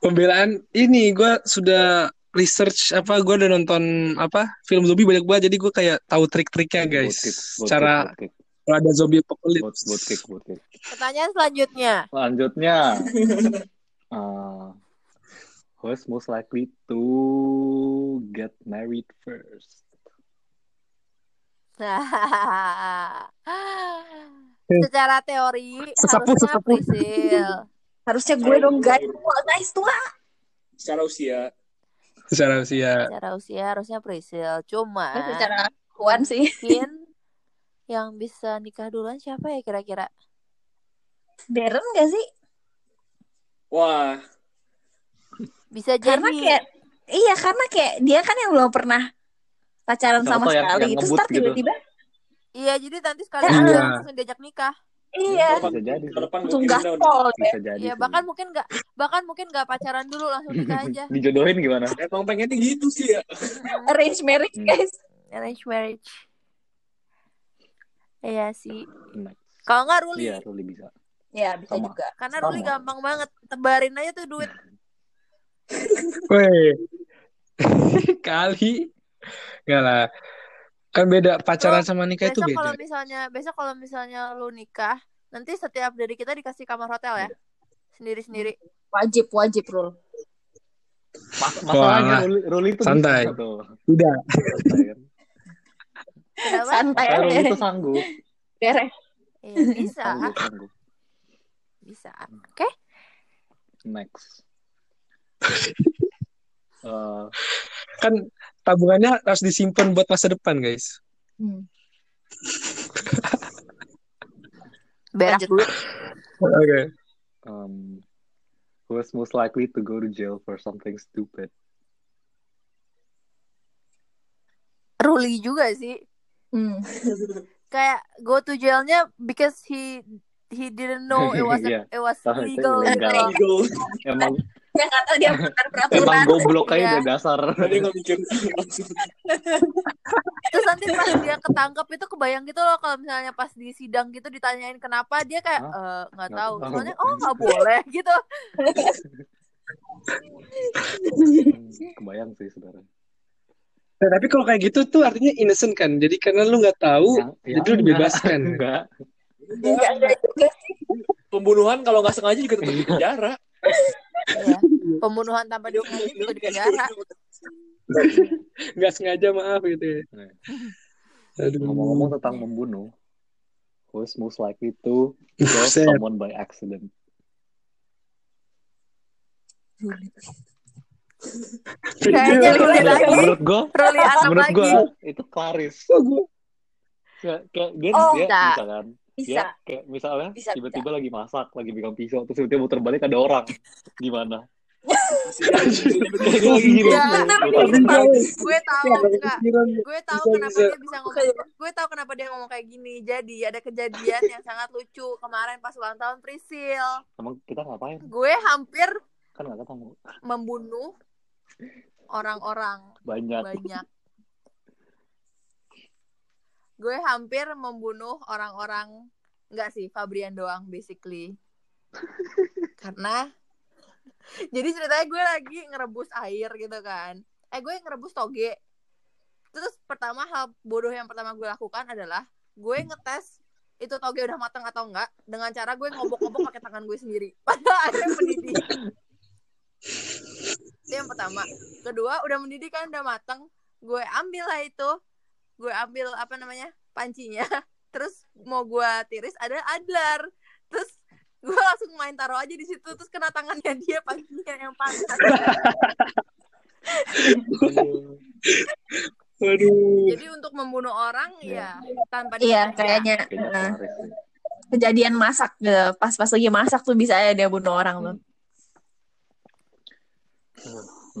Pembelaan. Ini gue sudah research apa gue udah nonton apa film zombie banyak banget jadi gue kayak tahu trik-triknya guys. Boot kick, boot Cara boot kalau ada zombie apocalypse. boot kick, boot kick. pertanyaan selanjutnya Selanjutnya, <laughs> uh, who's most likely to get married first? <laughs> secara teori Sesepuh, harusnya. Prisil Harusnya gue dong guys. Guys tua. Secara usia. Secara usia. secara usia harusnya Prisil cuma secara kuan sih. mungkin yang bisa nikah duluan siapa ya kira-kira Darren gak sih? Wah, bisa jadi Karena kayak iya karena kayak dia kan yang belum pernah pacaran sama yang- sekali. yang Terus gitu? tiba-tiba iya jadi nanti sekali Iya. langsung diajak nikah iya Bisa jadi langsung gaspol ya. Bisa jadi Iya bahkan mungkin nggak bahkan mungkin nggak pacaran dulu langsung nikah <laughs> aja Dijodohin gimana? emang pengennya gitu sih ya. Mm-mm. Arrange marriage Hmm. guys. arrange marriage Iya sih kalau nggak Ruli Iya, Ruli bisa. Ya bisa Sama. juga. karena Sama. Ruli gampang banget tebarin aja tuh duit <laughs> Weh. <laughs> Kali. Enggak lah. Kan beda pacaran Lo, sama nikah itu beda. kalau misalnya besok kalau misalnya lu nikah nanti setiap dari kita dikasih kamar hotel ya sendiri sendiri Wajib wajib rule. Mas masalahnya Ruli, Ruli itu santai. tuh. Tidak. Santai kan? kenapa Santai Masalahnya Ruli aja. itu sanggup. Beres. Iya, bisa, Sanggup, sanggup. bisa. Oke. Next. <laughs> Eh, Kan tabungannya harus disimpan buat masa depan, guys. Hmm. <laughs> Berak dulu. Oke. um, who is most likely to go to jail for something stupid? Ruli juga sih. Hmm. <laughs> Kayak go to jailnya because he he didn't know it <laughs> was Iya. it was legal. Eagle. Emang Dia nggak tahu dia <laughs> emang peraturan. goblok aja Iya. udah dasar. <laughs> Dia nggak mikir. <laughs> Terus nanti pas dia ketangkep itu kebayang gitu loh kalau misalnya pas di sidang gitu ditanyain kenapa dia kayak? "Eh, nggak Nggak tahu. tahu. Soalnya oh nggak boleh gitu. Hmm, Kebayang sih sebenarnya. Nah, tapi kalau kayak gitu tuh artinya innocent kan. Jadi karena lu nggak tahu, Yang- jadi yang lu dibebaskan. Enggak. Enggak, enggak juga sih. Pembunuhan kalau nggak sengaja juga tetap di penjara. Iya. <laughs> Pembunuhan tanpa disengaja juga di penjara. <laughs> Nggak sengaja maaf gitu ya. Nah, <laughs> Aduh. Ngomong-ngomong tentang membunuh, who is most likely to kill someone by accident? Kayaknya Ruli lagi. Menurut gue, Ruli menurut lagi. gue itu Claris. Kayak, kayak dia, Oh, dia bisa. Bisa kan? Bisa. Dia kayak misalnya Bisa, tiba-tiba lagi masak, lagi pegang pisau, terus tiba-tiba muter balik ada orang. Gimana? Iya, balik. bisa. Gue tahu enggak. Gue tahu kenapa dia bisa ngomong. Gue tahu kenapa dia ngomong kayak gini. Jadi ada kejadian yang sangat lucu kemarin pas ulang tahun Prisil. Emang kita ngapain? Gue hampir Kan ketemu. membunuh orang-orang Banyak. banyak. Gue hampir membunuh orang-orang enggak sih Fabrian doang basically. <laughs> Karena jadi ceritanya gue lagi ngerebus air gitu kan. Eh gue ngerebus toge. Terus pertama hal bodoh yang pertama gue lakukan adalah gue ngetes itu toge udah matang atau enggak dengan cara gue ngobok-ngobok pakai tangan gue sendiri. <laughs> Padahal airnya mendidih. Itu yang pertama. Kedua, udah mendidih kan udah matang. Gue ambil lah itu. Gue ambil apa namanya? pancinya. <laughs> Terus mau gue tiris ada adlar. Terus gue langsung main taruh aja di situ terus kena tangannya <laughs> dia pancinya yang panas. Waduh. <laughs> Jadi untuk membunuh orang ya tanpa Iya, kayaknya Claris sih. kejadian masak gitu. Pas-pas lagi masak tuh bisa ya dia bunuh orang tuh.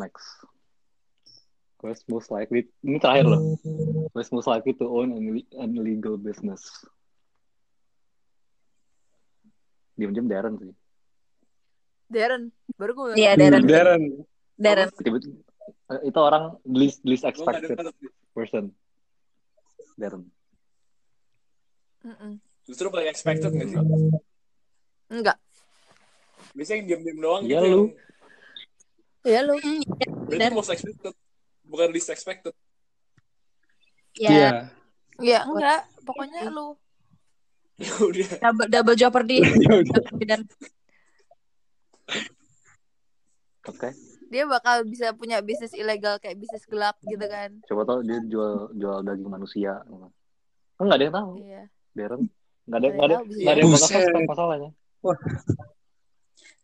Next. Most likely, ini terakhir loh. Is most likely to own an ille- an illegal business? Diam-diam Darren sih. Darren, baru gue. Iya, Darren. Darren. Darren. Tiba-tiba, eh, itu orang least least expected person. Darren. Mm-mm. Justru paling expected nggak sih? Enggak. Biasanya yang diam-diam doang Iya, gitu lu. yang Ya lu. berarti most expected. Bukan least expected. Ya, Iya. Ya enggak, <laughs> pokoknya lu. Ya udah. double, double jeopardy. <laughs> Ya udah. Dan Oke. Dia bakal bisa punya bisnis ilegal kayak bisnis gelap gitu kan. Coba tau dia jual jual daging manusia. Kan nggak ada yang tahu. Iya. Darren. Nggak ada Nggak nggak ada tahu bisa nggak ada yang bakal masalahnya.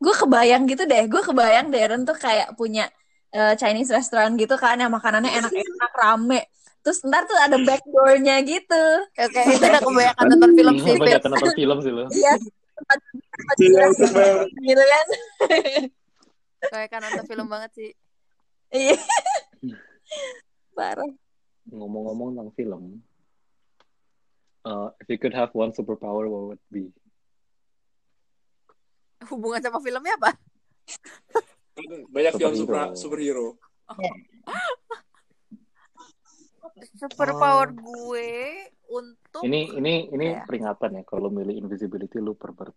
gue kebayang gitu deh. Gue kebayang Darren tuh kayak punya eh, Chinese restaurant gitu kan yang makanannya enak-enak rame. Terus ntar tuh ada backdoornya gitu. Oke, itu udah kebanyakan nonton film sih. Banyak Fitz. nonton film sih lo. Iya. tempat Iya, gitu kan. Kebanyakan nonton film banget sih. Iya. Parah. Ngomong-ngomong tentang film, uh, if you could have one superpower, what would it be? Hubungan sama filmnya apa? Banyak film Superhero. Super. Superpower Oh. gue untuk Ini ini ini Ya. peringatan ya kalau milih invisibility lu pervert.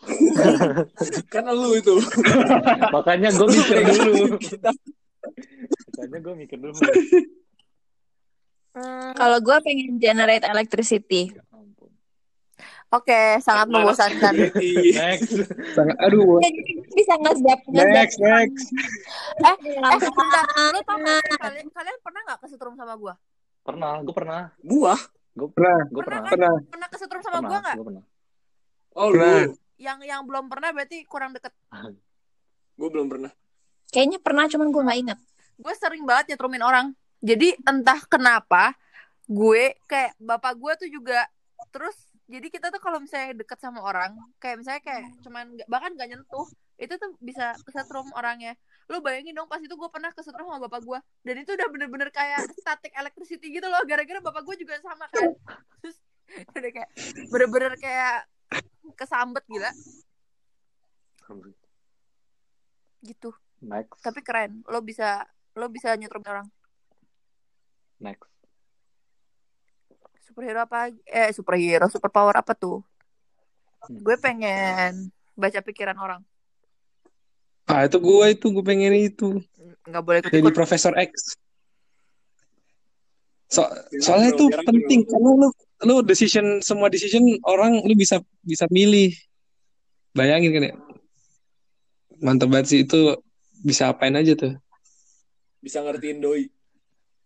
<laughs> Karena lu itu. <laughs> Makanya gue mikir dulu. <laughs> Makanya gue mikir dulu. Hmm, Kalau gue pengen generate electricity. Ya. Oke, sangat membosankan. Next. Sangat, aduh. Jadi bisa ngezap ngezap. Next, next. Eh, eh, tau gak sih, kalian, kalian pernah gak kesetrum sama gue? Pernah, gue pernah. Buah. Gue Pernah, gue Pernah pernah. kan? pernah. Pernah kesetrum sama gue Pernah. nggak? Gue pernah. Oh, Pernah. lu. Yang yang belum pernah berarti kurang deket. <laughs> Gue belum pernah. Kayaknya pernah, cuman gue nggak inget. Gue sering banget nyetrumin orang. Jadi entah kenapa gue kayak bapak gue tuh juga terus jadi kita tuh kalau misalnya deket sama orang kayak misalnya kayak cuman nggak- bahkan gak nyentuh itu tuh bisa kesetrum orangnya lu bayangin dong pas itu gue pernah kesetrum sama bapak gue dan itu udah bener-bener kayak static electricity gitu loh. Gara-gara bapak gue juga sama kan. Terus udah kayak bener-bener kayak kesambet gila. Gitu. Next. tapi keren. Lo bisa lo bisa nyetrum orang. Next. superhero apa eh superhero superpower apa tuh? Hmm. gue pengen baca pikiran orang Ah, itu gue itu gue pengen itu. nggak boleh ikut Jadi ikut Profesor X. So, soalnya bro, itu penting karena lu lu decision semua decision orang lu bisa bisa milih. Bayangin kan ya. Mantap banget sih itu bisa apain aja tuh. Bisa ngertiin doi.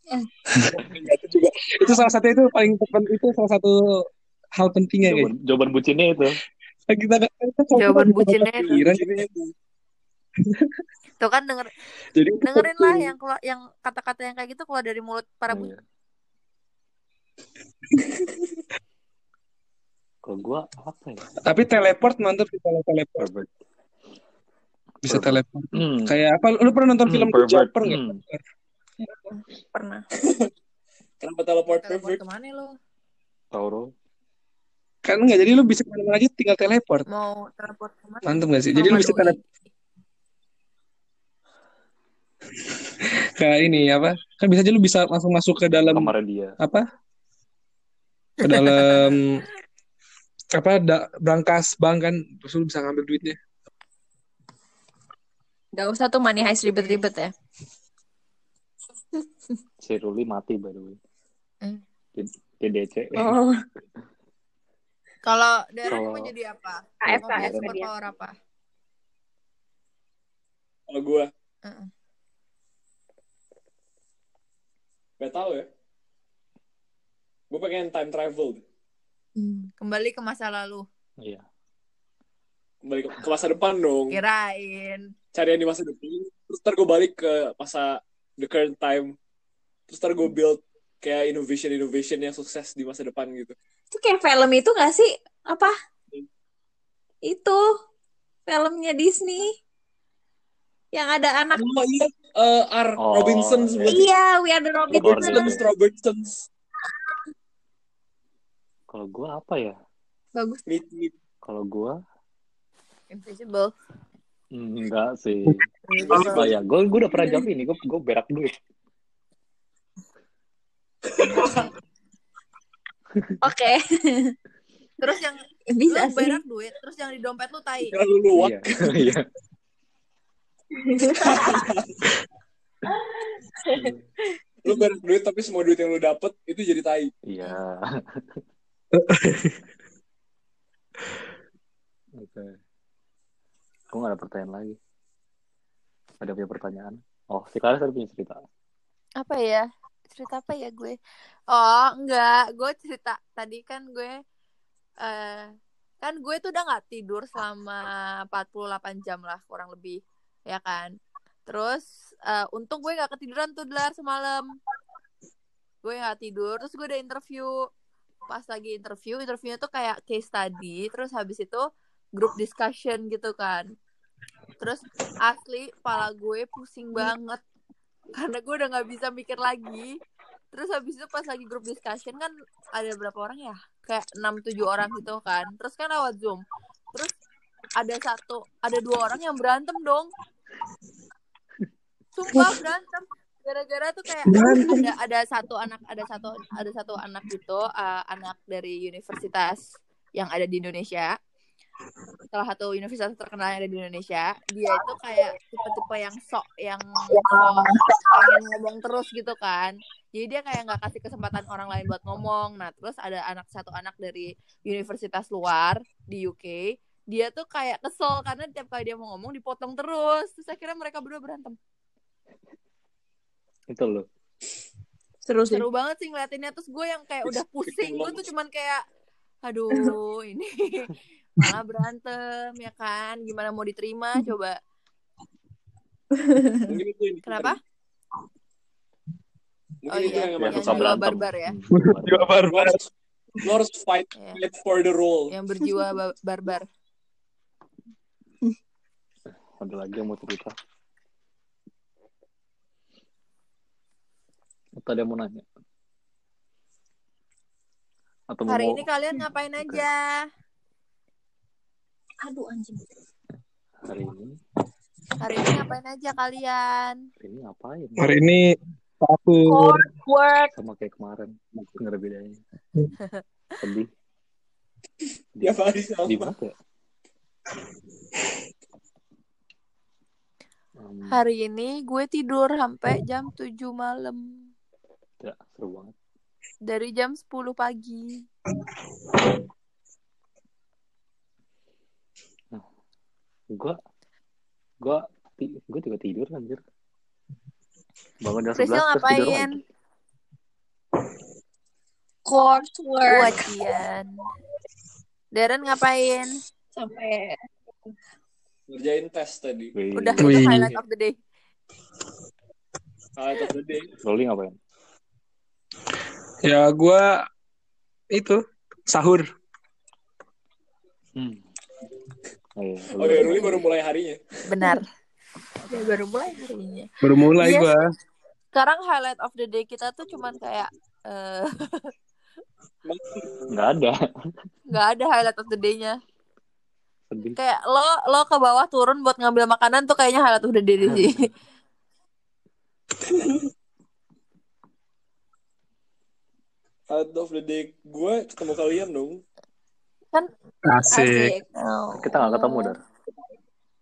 <laughs> itu juga itu salah satu itu paling penting itu salah satu hal pentingnya guys. Jawaban, jawaban bucinnya itu. Kita kita Jawaban bucinnya itu. Tuh kan denger jadi dengerin lah yang yang kata-kata yang kayak gitu keluar dari mulut para bu Iya. <laughs> Kalau gue apa ya? Tapi teleport mantap sih kalau teleport Pervert. bisa Pervert. teleport. Hmm. Kayak apa? Lu pernah nonton Hmm, film The. Jumper nggak? Hmm. Pernah. <laughs> Kenapa teleport teleport perfect? ke mana lo Tauro. Kan nggak jadi lu bisa ke mana aja tinggal teleport. mau teleport ke mana Mantap gak sih? Jadi lu bisa teleport kayak ini apa? Kan bisa aja lu bisa langsung masuk ke dalam Kamarnya dia. apa? Ke dalam apa da, brankas bank kan terus lu bisa ngambil duitnya. Gak usah tuh money heist ribet-ribet ya. Si Ruli mati by the way. Hmm. Di, di DC. Oh, kalau Darren mau Kalau- jadi apa mau KF dia. superpower apa Kalau gue Heeh. Gak tahu ya. Gue pengen time travel. kembali ke masa lalu Iya. Kembali ke, ke masa depan dong. kirain Cari yang di masa depan. Terus ntar gue balik ke masa the current time. Terus ntar gue build kayak innovation-innovation yang sukses di masa depan gitu. itu kayak film itu gak sih? Apa? Itu filmnya Disney yang ada anak. Oh iya, eh, R. Oh, Robinson iya. sebenarnya. Iya, We Are the Robinsons, Robinsons. Robinsons. Kalau gue apa ya? Bagus. Meet, meet. Kalau gue invisible enggak sih. Invisible. Oh ya, gue gue udah pernah jawab ini. Gue gue berak duit. Oke, <laughs> terus yang bisa lu sih. berak duit terus yang di dompet lu tai Kira lu luwak. Iya. Lu beres duit tapi semua duit yang lu dapet itu jadi tai. Iya. Oke. Gue gak ada pertanyaan lagi. Ada punya pertanyaan? Oh, si Karis tadi punya cerita. apa ya cerita apa ya gue oh enggak gue cerita tadi kan gue eh kan gue tuh udah nggak tidur selama 48 jam lah kurang lebih ya kan? Terus eh, untung gue nggak ketiduran tuh delar semalam. Gue nggak tidur terus gue udah interview. Pas lagi interview interviewnya tuh kayak case study terus habis itu group discussion gitu kan. Terus asli kepala gue pusing banget karena gue udah nggak bisa mikir lagi. Terus habis itu pas lagi grup discussion kan ada berapa orang ya? Kayak enam tujuh orang gitu kan. Terus kan lewat zoom. Terus ada satu ada dua orang yang berantem dong sumpah berantem. Gara-gara tuh kayak ada ada satu anak ada satu ada satu anak gitu uh, anak dari universitas yang ada di Indonesia. Salah satu universitas terkenal yang ada di Indonesia. Dia itu kayak tipe-tipe yang sok yang sok pengen ngomong terus gitu kan. Jadi dia kayak nggak kasih kesempatan orang lain buat ngomong. Nah terus ada anak satu anak dari universitas luar di UK dia tuh kayak kesel karena tiap kali dia mau ngomong dipotong terus terus akhirnya mereka berdua berantem Itu loh. Seru sih. seru banget sih ngeliatinnya terus gue yang kayak udah pusing gue tuh cuman kayak aduh <laughs> ini <laughs> malah berantem ya kan gimana mau diterima coba yang kenapa Mungkin Oh itu iya, yang Ya, yang jiwa berantem. barbar ya. Juga barbar. lo harus, lo harus fight, Iya. fight for the role. yang berjiwa ba- barbar Ada lagi yang mau cerita? Atau ada yang mau nanya? Atau mau hari ini kalian ngapain Oke. aja Aduh anjing. hari ini? hari ini ngapain aja kalian Hari ini ngapain? Hari ini satu Work. Sama kayak kemarin. Nggak ada bedanya. <laughs> Sedih. Hari sama. Di mana ya? Um, hari ini gue tidur sampai jam 7 malam ya, seru banget. dari jam 10 pagi Gua, gua, ti- gua juga tidur anjir. Bangun jam Priscil 11 terus tidur ngapain? lagi. Coursework. Ujian. Darren ngapain? Sampai Ngerjain tes tadi. Wih, Udah itu highlight of the day. Highlight of the day. Rolling ngapain? ya gua itu sahur. Hmm. Oh, iya, Oh ya, Ruli baru mulai harinya. Benar. <laughs> Ya, baru mulai harinya. Baru mulai Iya gua. Sekarang highlight of the day kita tuh cuman kayak eh, <laughs> Nggak ada. nggak ada highlight of the day-nya. Sedih. Kayak lo lo ke bawah turun buat ngambil makanan tuh kayaknya of the day sih. Highlight of the day gue ketemu kalian dong. Asik. Kita nggak ketemu, Dar.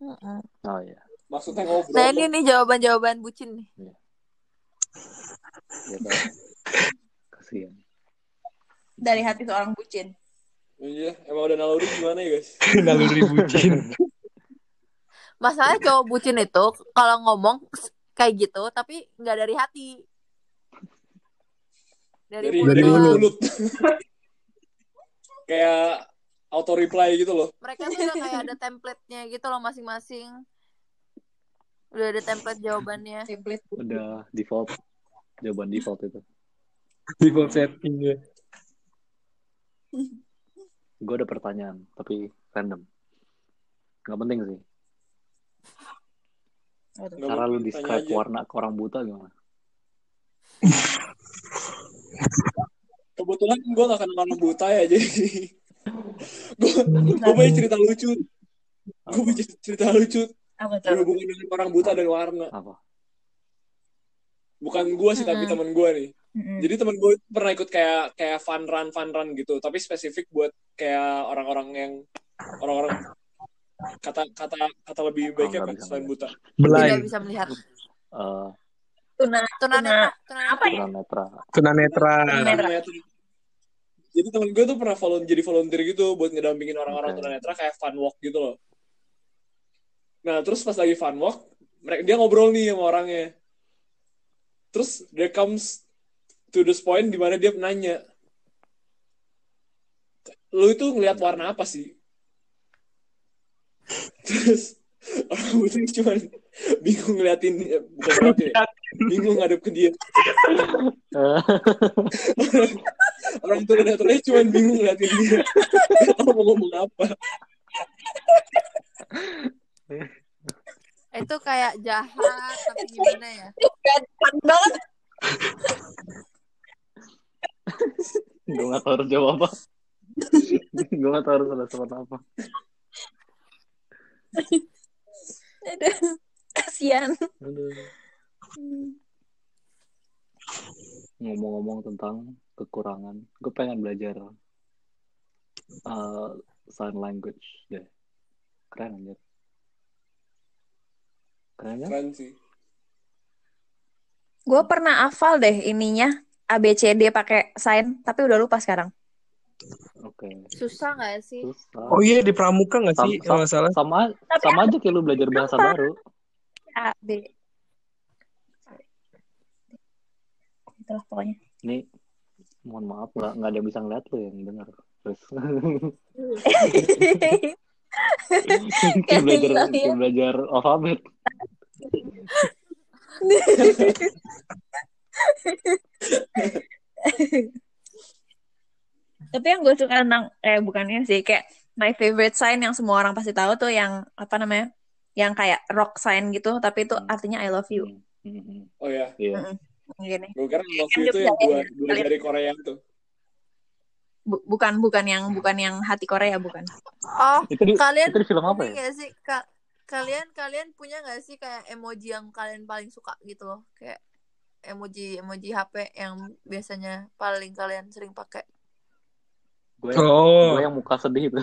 Mm-mm. Oh iya. Maksudnya ngobrol. Nah ini nih jawaban-jawaban bucin nih. Ya, kan? <laughs> Kasihan. dari hati seorang bucin. Iya, emang udah naluri gimana ya guys? <laughs> Naluri bucin. Masalahnya cowok bucin itu kalau ngomong kayak gitu tapi nggak dari hati. Dari, Dari, mulut. Dari mulut. <laughs> Kayak auto reply gitu loh. Mereka tuh udah kayak ada template-nya gitu loh masing-masing. Udah ada template jawabannya. Template. Udah default. Jawaban default itu. Default setting ya. Gue ada pertanyaan, tapi random. Nggak penting sih. Nggak Cara lu describe aja. warna ke orang buta gimana? <laughs> Kebetulan gue gak kenal orang buta ya, jadi <laughs> gue gue punya cerita lucu. Gue punya cerita lucu Apa tuh? berhubungan dengan orang buta dan warna. Apa? Bukan gue sih, tapi Mm-mm. teman gue nih. Mm-mm. Jadi teman gue pernah ikut kayak kayak fun run fun run gitu, tapi spesifik buat kayak orang-orang yang orang-orang kata kata kata lebih baiknya nggak apa bisa selain buta. Tidak Blind. bisa melihat. Eh, Tuna. Tunanetra. tunanetra. Apa ya? tunanetra. Tunanetra. Tunanetra. Tunanetra. Jadi temen gue tuh pernah volunteer jadi volunteer gitu buat ngedampingin orang-orang Oke. tunanetra kayak fun walk gitu loh. Nah terus pas lagi fun walk, mereka dia ngobrol nih sama orangnya. Terus there comes to this point di mana dia nanya, lu itu ngelihat warna apa sih? Terus orang putih cuman bingung ngeliatin, bukan ngeliatin ya, bingung ngadep ke dia. <laughs> orang tunanetranya cuma bingung ngeliatin dia tau mau ngomong apa Itu kayak jahat tapi gimana ya? Gampang banget. Gue gak tau harus jawab apa. gue gak tau harus respon apa. Aduh. Kasian. Aduh. Ngomong-ngomong tentang kekurangan, gue pengen belajar uh, sign language deh. Keren anjir. Keren kan? keren sih Gue pernah hafal deh ininya ABCD pakai sign, tapi udah lupa sekarang. Oke. Susah nggak sih? Susah. Oh iya di pramuka nggak sih Sam- kalau nggak salah? Sama Tapi sama aja kayak lu belajar bahasa Apa? baru. A B. itulah pokoknya Ini mohon maaf nggak nggak ada yang bisa ngeliat lo yang denger. Terus <laughs> kayak belajar kayak belajar alfabet. <laughs> tapi yang gue suka tentang eh bukannya sih kayak my favorite sign yang semua orang pasti tahu tuh yang apa namanya yang kayak rock sign gitu tapi itu Hmm. artinya I love you Hmm, hmm. Oh ya, Iya. gini gue kira love Kan you itu yang dua, dua ya. dari Korea tuh. Bu- bukan bukan yang bukan yang hati Korea bukan Oh, Itu di kalian itu di film apa ya? sih Ka- kalian kalian punya nggak sih kayak emoji yang kalian paling suka gitu loh kayak emoji emoji HP yang biasanya paling kalian sering pakai Gue Oh. gue yang muka sedih itu. <laughs>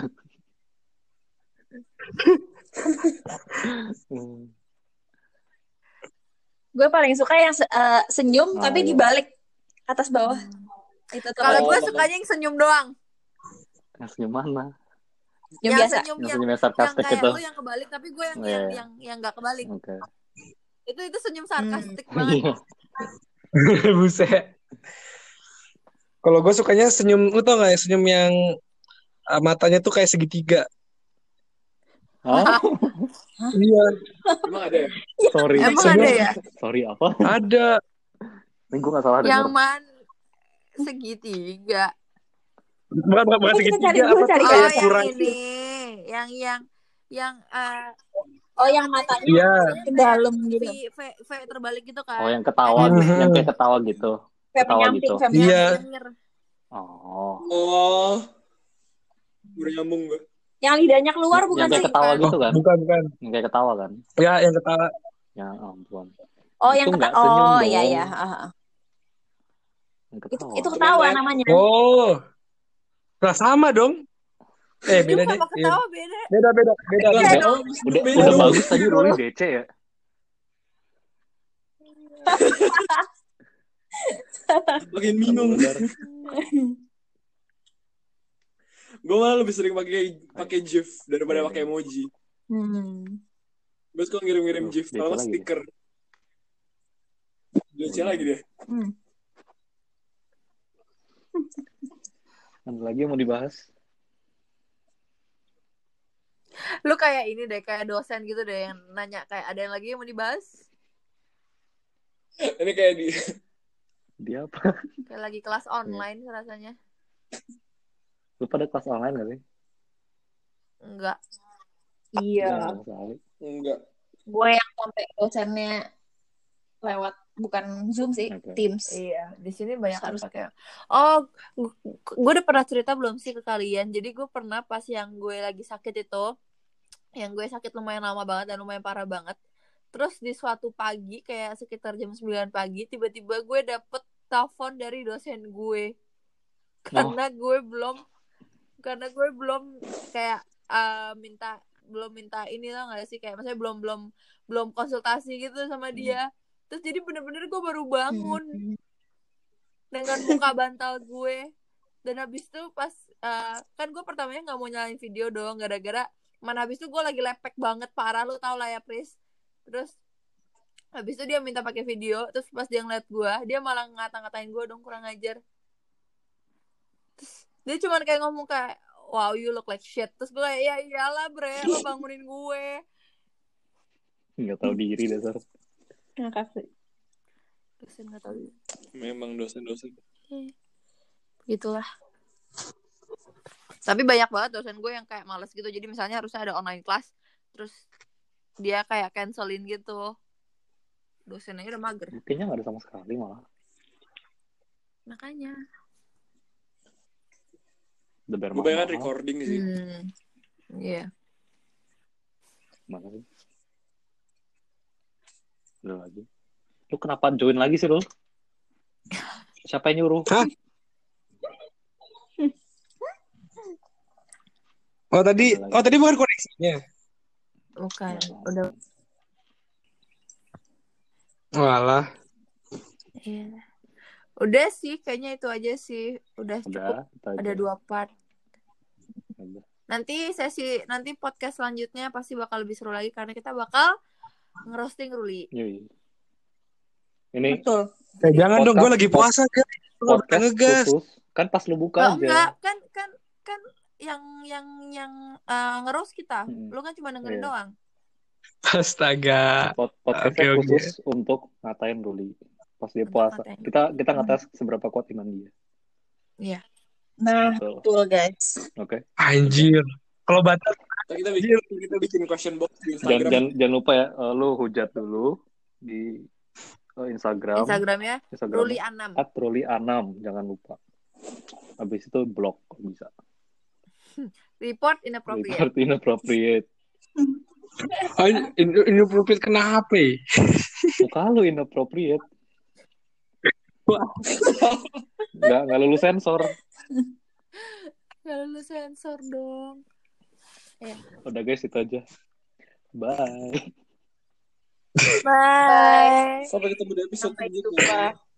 Hmm. gue paling suka yang se- eh, senyum Oh, tapi iya. dibalik atas bawah itu tuh kalau Oh. gue sukanya yang senyum doang Yang senyum mana? senyum yang biasa senyum Yang yang senyum yang sarkastik kayak itu. lu yang kebalik tapi gue yang Iya, yang iya. yang yang nggak kebalik Oke. itu itu senyum sarkastik banget Iya. <laughs> Buset. Kalau gue sukanya senyum, lu tau gak ya senyum yang uh, matanya tuh kayak segitiga. Hah? <laughs> Iya, Emang ada ya? Sorry. Emang Senyum. ada ya Sorry apa? ada. Ini gue gak salah yang denger. man segitiga Bukan, bukan, bukan cari, segitiga, coba apa cari. oh yang kurang. ini yang yang yang eh, oh yang matanya Iya. ke dalam gitu V, v, V terbalik gitu kan Oh yang ketawa, Mhm. yang kayak ketawa gitu. kayak Ketawa penyamping gitu. Iya. Oh. Oh, udah nyambung gue. yang lidahnya keluar bukan yang kayak sih ketawa Oh, gitu kan? bukan, bukan. Yang kayak ketawa kan? Ya, yang ketawa. Ya ampun. oh Itu yang ketawa oh iya iya. Yang itu ketawa. itu ketawa Keren, namanya Oh. Nah, sama dong. Eh, beda deh. sama Iya. ketawa beda Beda, beda, beda. Beda beda. dong. Udah, Beda udah bagus tadi Ruli DC ya. <laughs> Makin bingung. Gue malah lebih sering pakai pakai GIF daripada pakai emoji. hmm. Gue suka ngirim-ngirim GIF, kalau stiker. DC lagi deh. Hmm. Ada lagi yang mau dibahas? <laughs> lu kayak ini deh kayak dosen gitu deh yang nanya kayak ada yang lagi yang mau dibahas? <laughs> Ini kayak di <laughs> Dia apa? kayak lagi kelas online rasanya. Lu pada kelas online gak sih? enggak. Iya. Enggak. gue yang sampai dosennya lewat bukan zoom sih Oke. teams. Iya di sini banyak harus pakai. Oh gue udah pernah cerita belum sih ke kalian? Jadi gue pernah pas yang gue lagi sakit itu yang gue sakit lumayan lama banget dan lumayan parah banget. Terus di suatu pagi kayak sekitar jam 9 pagi tiba-tiba gue dapet telepon dari dosen gue. Karena gue belum karena gue belum kayak eh, minta belum minta ini tau gak sih? Kayak maksudnya belum belum belum konsultasi gitu sama dia. Terus jadi bener-bener gue baru bangun. Hmm. dengan muka bantal gue. Dan habis itu pas eh, kan gue pertamanya nggak mau nyalain video dong gara-gara mana habis itu gue lagi lepek banget parah lu tau lah ya Pris. Terus habis itu dia minta pakai video terus pas dia ngeliat gue dia malah ngata-ngatain gue dong kurang ajar. Terus dia cuman kayak ngomong kayak wow you look like shit. Terus gue kayak ya iyalah bre lo <laughs> bangunin gue. Nggak tahu diri <laughs> dasar. Makasih. dosen nggak tahu Memang dosen-dosen. gitulah tapi banyak banget dosen gue yang kayak males gitu jadi misalnya harusnya ada online class terus dia kayak cancelin gitu dosennya udah mager Buktinya nggak ada sama sekali malah. makanya The bear Gue bayangkan mahal. recording sih. hmm iya Mana sih? Udah lagi. Lu kenapa join lagi sih, lu? Siapa yang nyuruh? Hah? Oh tadi, oh tadi bukan koneksinya. bukan Ya, udah Walah. iya udah sih kayaknya itu aja sih udah cukup Udah, ada dua part Udah. nanti sesi nanti podcast selanjutnya pasti bakal lebih seru lagi karena kita bakal ngerosting Ruli Yoi. Ini Betul. Eh, jangan dong, gue lagi puasa guys. Gue Podcast ngegas. khusus kan pas lu buka Oh, aja. enggak, kan kan kan yang yang yang uh, ngeroast kita. Hmm. Lu kan cuma dengerin Iya. doang. Astaga. Pod- Podcastnya Oke, oke. khusus untuk ngatain Ruli pas dia Untuk puasa. ngatain. Kita kita ngetes seberapa kuat iman dia. Nah, Betul. betul guys. Oke. Anjir. Kalau batas kita bikin kita bikin question box di Jangan, Instagram. jangan jangan lupa ya, eh, lu hujat dulu di eh, Instagram. Instagramnya Instagram. Ruli Anam. At Ruli Anam, jangan lupa. Habis itu blok kalau bisa. Report inappropriate. Report inappropriate. Ay, ini ini profil kenapa? ya? Muka lu inappropriate. <laughs> Nggak, nggak lulus sensor. Kalau lu sensor dong. Udah guys, itu aja. Bye. Bye. Sampai ketemu di episode Sampai jumpa.